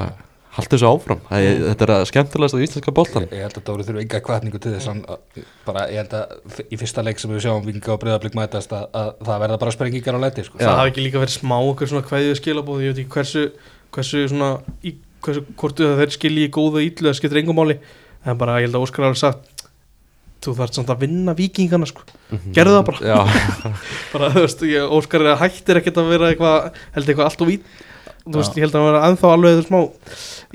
haldi þessu áfram. Það, ég, þetta er að skemmtilegast á íslenska boltan Ég, ég held að Dóri þurfi enga kvartningu til þess að- bara, ég held að í fyrsta leik sem við sjáum vinga og breyðablík mætast að, að það verða bara sprengingar á leti sko. það hafi ekki líka verið smá okkur svona kveðið skilabóð, ég veit ekki hversu hversu svona, í, hversu hvort þeir skilji í góðu og illu, það skiptir engum máli. En bara ég held að Óskar hafi sagt þú þarft samt að vinna vikingana sko. gerðu það bara, já, bara þú veist, ég, Óskar hættir ekkert að vera eitthvað, held eitthvað allt og ít þú veist, ég held að hann vera ennþá alveg smá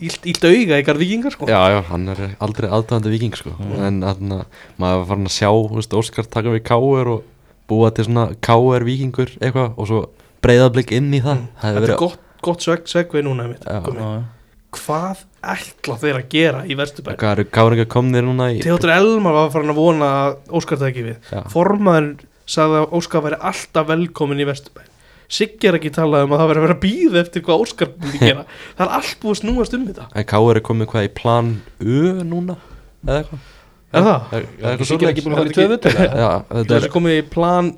illt, illt auga ykkar vikingar sko. já, já, hann er aldrei aðdæðandi viking sko. en þarna, maður var farin að sjá þú veist, Óskar taka við káur og búa til svona káur vikingur eitthvað og svo breyðablík inn í það. Það hefur þetta er verið gott, gott sveg, svegvei núna. Gummi. Já, hvað ætla þeir að gera í Vesturbæn hvað eru káringar komnir núna í Theodor Elmar var farin að vona að Óskar það ekki við. Já. formaður sagði að Óskar væri alltaf velkomin í Vesturbæn Siggi er ekki talað um að það verið að vera að býða eftir hvað Óskar myndi gera. Það er allt búið að snúast um þetta. En Káur er komið hvað í plan U núna? Eða eitthvað? Er það? Er- er Ekki búin að fara í Er Já, þetta þessi komið í plan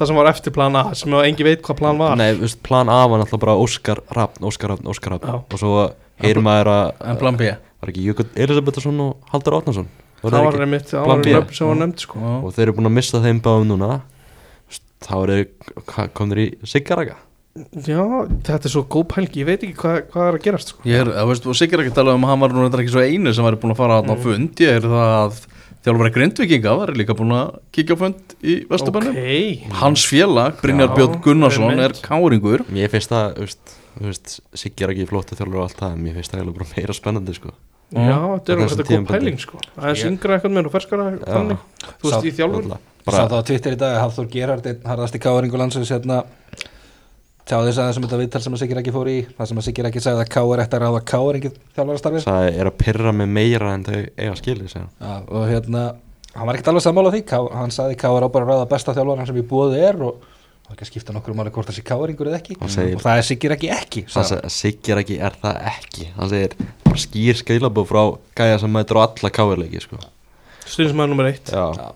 það sem var eftir plan A sem engi veit hvað plan var. Nei, veist, plan A var náttúrulega bara Óskar Rafn, Óskar Rafn, Óskar Já. og svo heyrir maður að En plan B? Var ekki Jökull Elisabethsson og Haldur Átnason það var einmitt það Plan var B. nöfn sem var nefnd sko. Og þeir eru búin að missa þeim báðum núna þá eru komnir í Siggaraka já, þetta er svo góð pælgi ég veit ekki hvað, hvað er að gerast sko. Ég er, þú veist, og Sigur ekki talað um að hann var nú reyndar ekki svo einu sem væri búin að fara þarna á Mm. fund. Ég er það að þjálfari Grindvikinga var líka búin að kíkja á fund í Vesturbænum. Ok, Hans félag, Brynjar Björn Gunnarsson, er káringur. Mér finnst það, þú veist, veist Siggaraki flóttu þjálfur og allt það en mér finnst það eiginlega bara meira spennandi sko. já, þetta er, þetta er góð pæling sko. það er Ég- syngra eitthvað með og ferskara þannig, þú veist, í þjálfur. Sá bara, það á Twitter í dag að Hafþór Gerhard einn harðasti káringu landsins hérna tjáði þess aðeins um þetta viðtal sem að Sigir ekki fór í það sem að Sigir ekki sagði að káir ætti að ráða káir engið þjálfarastarfið. Það er að pyrra mig meira en þau eiga skilið hann. Já, og hérna, hann var ekkert alveg sammála því, Ká, hann sagði Káar á bara að ráða besta þjálfaran sem í búið er og það er ekki að skipta nokkur máli hvort það sé Káaringur eða ekki. Segir- og það er Sigir ekki ekki segir Siggaraki er það ekki. Hann segir skýr skilabóð frá gæja sem mætur á alla káirleiki sko. stundismæður nummer eitt. Já, Já.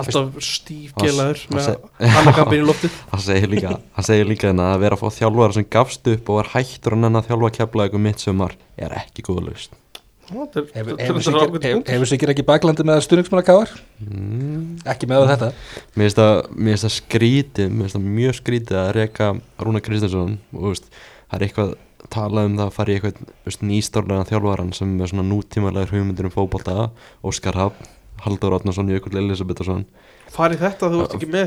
Alltaf stífgelaður með annarkampin í loftið. Hann segir líka hann segir líka hérna að vera að fá þjálfara sem gafst upp og er hættur að nenn að þjálfa kefla eitthvað mitt sumar er ekki góð laust Þetta er- Hefur, Sigir ekki baklandi með stuðningsmanna Káar? mm. Ekki með þetta. Mér finnst það skrítið mér finnst það mjög skrítið að reyka Rúna Kristinsson og það er eitthvað talað um það að fara í eitthvað nýstárlega þjálfaran sem er svona nútímalega hugmyndir um fótbolta Óskar Hafn, Haldur Átnason, Jökull Elisabethsson farið þetta þú ert ekki með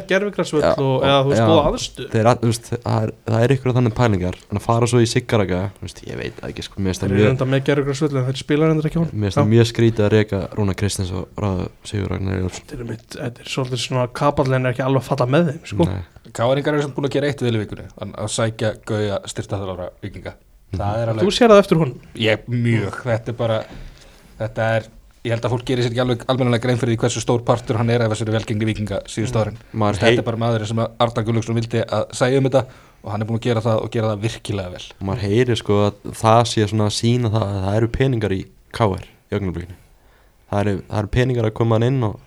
og, eða þú góða aðstu Þeir, að- þú veist, það er, það er ykkur þannig pælingar. En að fara svo í Siggaraka ég veit ekki sko, þeir eru mjög enda með gerfigrarsvöll en þeir spila reyndir ekki hún Mér finnst það mjög skrítið að reyka Rúna Kristins og ráða Sigur Ragnar þetta er, er svolítið svona kapallin er ekki alveg að falla með þeim sko. Eru samt búin að gera eitt vel í vikunni að sækja gauja styrtaþalara vikinga Það er þú sér það eftir hún ég mjög. Þetta er bara, þetta er ég held að fólk gerir sér ekki alveg almennilega grein fyrir því hversu stór partur hann er af þessari velgengni vikinga síðust árin. Maður Þetta hei- er bara maður sem að Arnar Gullugslun vildi að segja um þetta og hann er búin að gera það og gera það virkilega vel. Maður heyrir sko að það sé svona að sína það að það eru peningar í KR í augnablikinu. Það eru, það eru peningar að koma hann inn og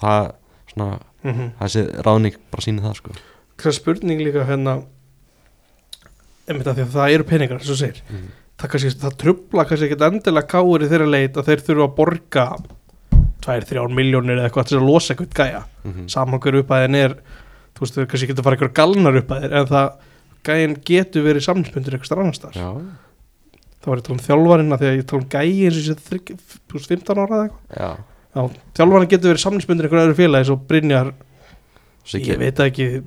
það svona mm -hmm. þessi ráðning bara sína það sko. Hvað spurning líka hérna einmitt að því að það eru peningar og þú segir. Mm. Það, kannski, það trubla kannski ekki endilega káir í þeirra leit að þeir þurfa að borga 2-3 miljónir eða eitthvað til að losa eitthvað gæja. Mm -hmm. saman hver upphæðin er þú veist, þau kannski getur að fara eitthvað galnar upphæðir en það gæjin getur verið samningspundir eitthvað starf annars þar þá var ég að tala um þjálfarinn að því að ég tala um gæji eins og sé þrygg- þú veist, 15 ára eða eitthvað. Já. Já, þjálfarinn getur verið samningspundir eitthvað öðru félagi svo Brynjar, Siggi, ég veit ekki.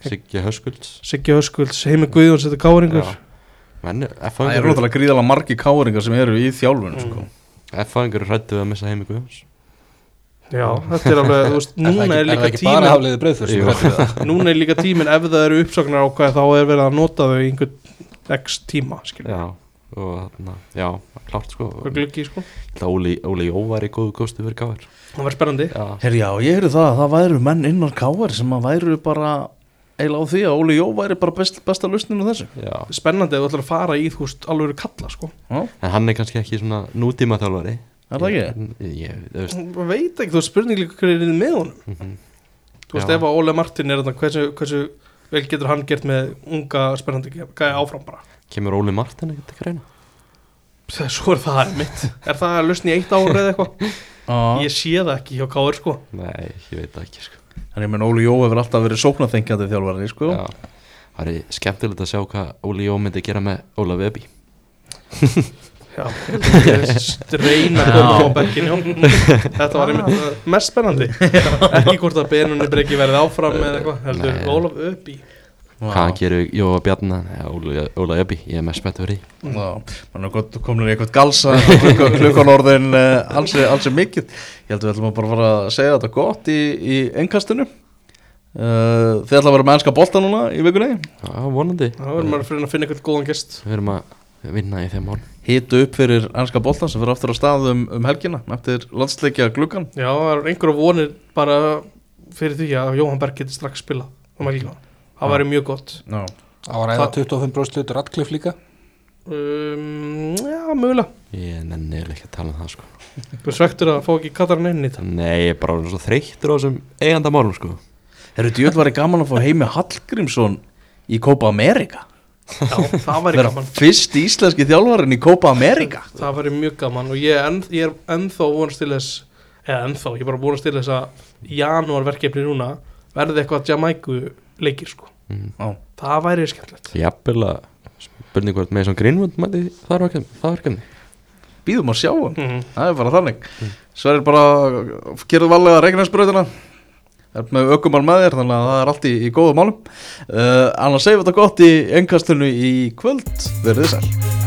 Siggi Höskulds. Siggi Höskulds, Heimi Guðjóns þetta er káringur Það eru náttúrulega gríðalega margi káringar sem eru í þjálfun Mm. sko. F-fæðingur hrættu við að missa heimi Guðjóns. Já, þetta er alveg, þú veist, Er núna ekki, er er það líka ekki bara hafliði breyðfyrst Jú. Núna er líka tíminn ef það eru uppsagnar ákvæði þá er verið að nota þau í einhvern x tíma, skilja Já, og þarna, já, klárt sko. Hvað gluggi, sko. Það Óli, Óli Jó var í góðu kosti fyrir KR Það var spennandi. Já, Herri já, ég heyrði það að það væru menn innan káar sem að væru bara eiginlega á því að Óli Jó væri bara best, besta lausninu þessu Já, spennandi ef þú ætlar að fara í þú veist alveg kalla sko Já, en hann er kannski ekki svona nútíma þjálfari er það ekki? Ég, ég, þú veist Maður veit ekki, þú veist spurning líka hverju er inn með honum mhm. Þú veist Já. ef að Óle Martin er þarna hversu, hversu vel getur hann gert með unga spennandi gæði áfram bara Kemur Óli Martin ekkert ekki reyna? Svo er það mitt Er það að lausni í eitt ára eða eitthvað? Já, Ég sé það ekki hjá Káur sko Nei, ég veit það ekki sko. Ég menn Óli Jó hefur alltaf verið sóknarþengjandi þjálfari, sko. Já, það er skemmtilegt að sjá hvað Óli Jó myndi gera með Óla Vebi Já, streina. Þetta var mest spennandi. Ekki hvort að Benunni breyki verið áfram eða eitthvað Heldur. Ólaf upp í Hvað hann gerir Jóa Bjarnar ja, Óla, Óla Vebi, ég er mest fyrir því. Já, mann er gott komin í eitthvað galsa klukkan, klukkan orðin uh, alls, er- mikið. Ég held að við ætlum að bara fara að segja þetta gott í, í engkastinu uh, þið ætla að vera með ennska bolta núna í vikunni? Já, vonandi. Það verður maður fyrir að finna eitthvað góðan gest. Við erum að vinna í þeim mál. Hitu upp fyrir ennska bolta sem fyrir aftur á stað um, um helgina eftir landsleikja gluggan Já, það er einhverja vonir bara fyrir því að Jóhann Berg geti strax spilað um helgina Það væri mjög gott. Já, Það var eða 25% hlutur Radcliffe líka. Um, Já, mögulega. Ég nenni ekki að tala um það sko. Þú svektur að fá ekki Katarinn inn í þetta. Nei, ég er bara orðinn svo þreyttur á þessum eigandamálum sko. Eru djöld var gaman að fá heimi Hallgrímsson í Copa America. Já, það væri vera gaman. fyrst íslenski þjálfarin í Copa America. Það væri mjög gaman og ég, er enn, ég er ennþá vonast til þess eða ennþá, ég er bara vonast til þess að janúar verkefni núna verði eitthvað Jamaiku leikir sko. Mm. Já, Það væri skemmtilegt. Jafnvel að spurning hvort með svona Greenwood mæti það verkefni, býðum að sjá hann mm. Það er bara þannig. Svo er bara Gerðu valega reiknæsbröðina Er með ökumál með þér Þannig að það er allt í, í góðum málum. Uh, Annars segjum við þetta gott í engkastunni í kvöld. Verðið sæl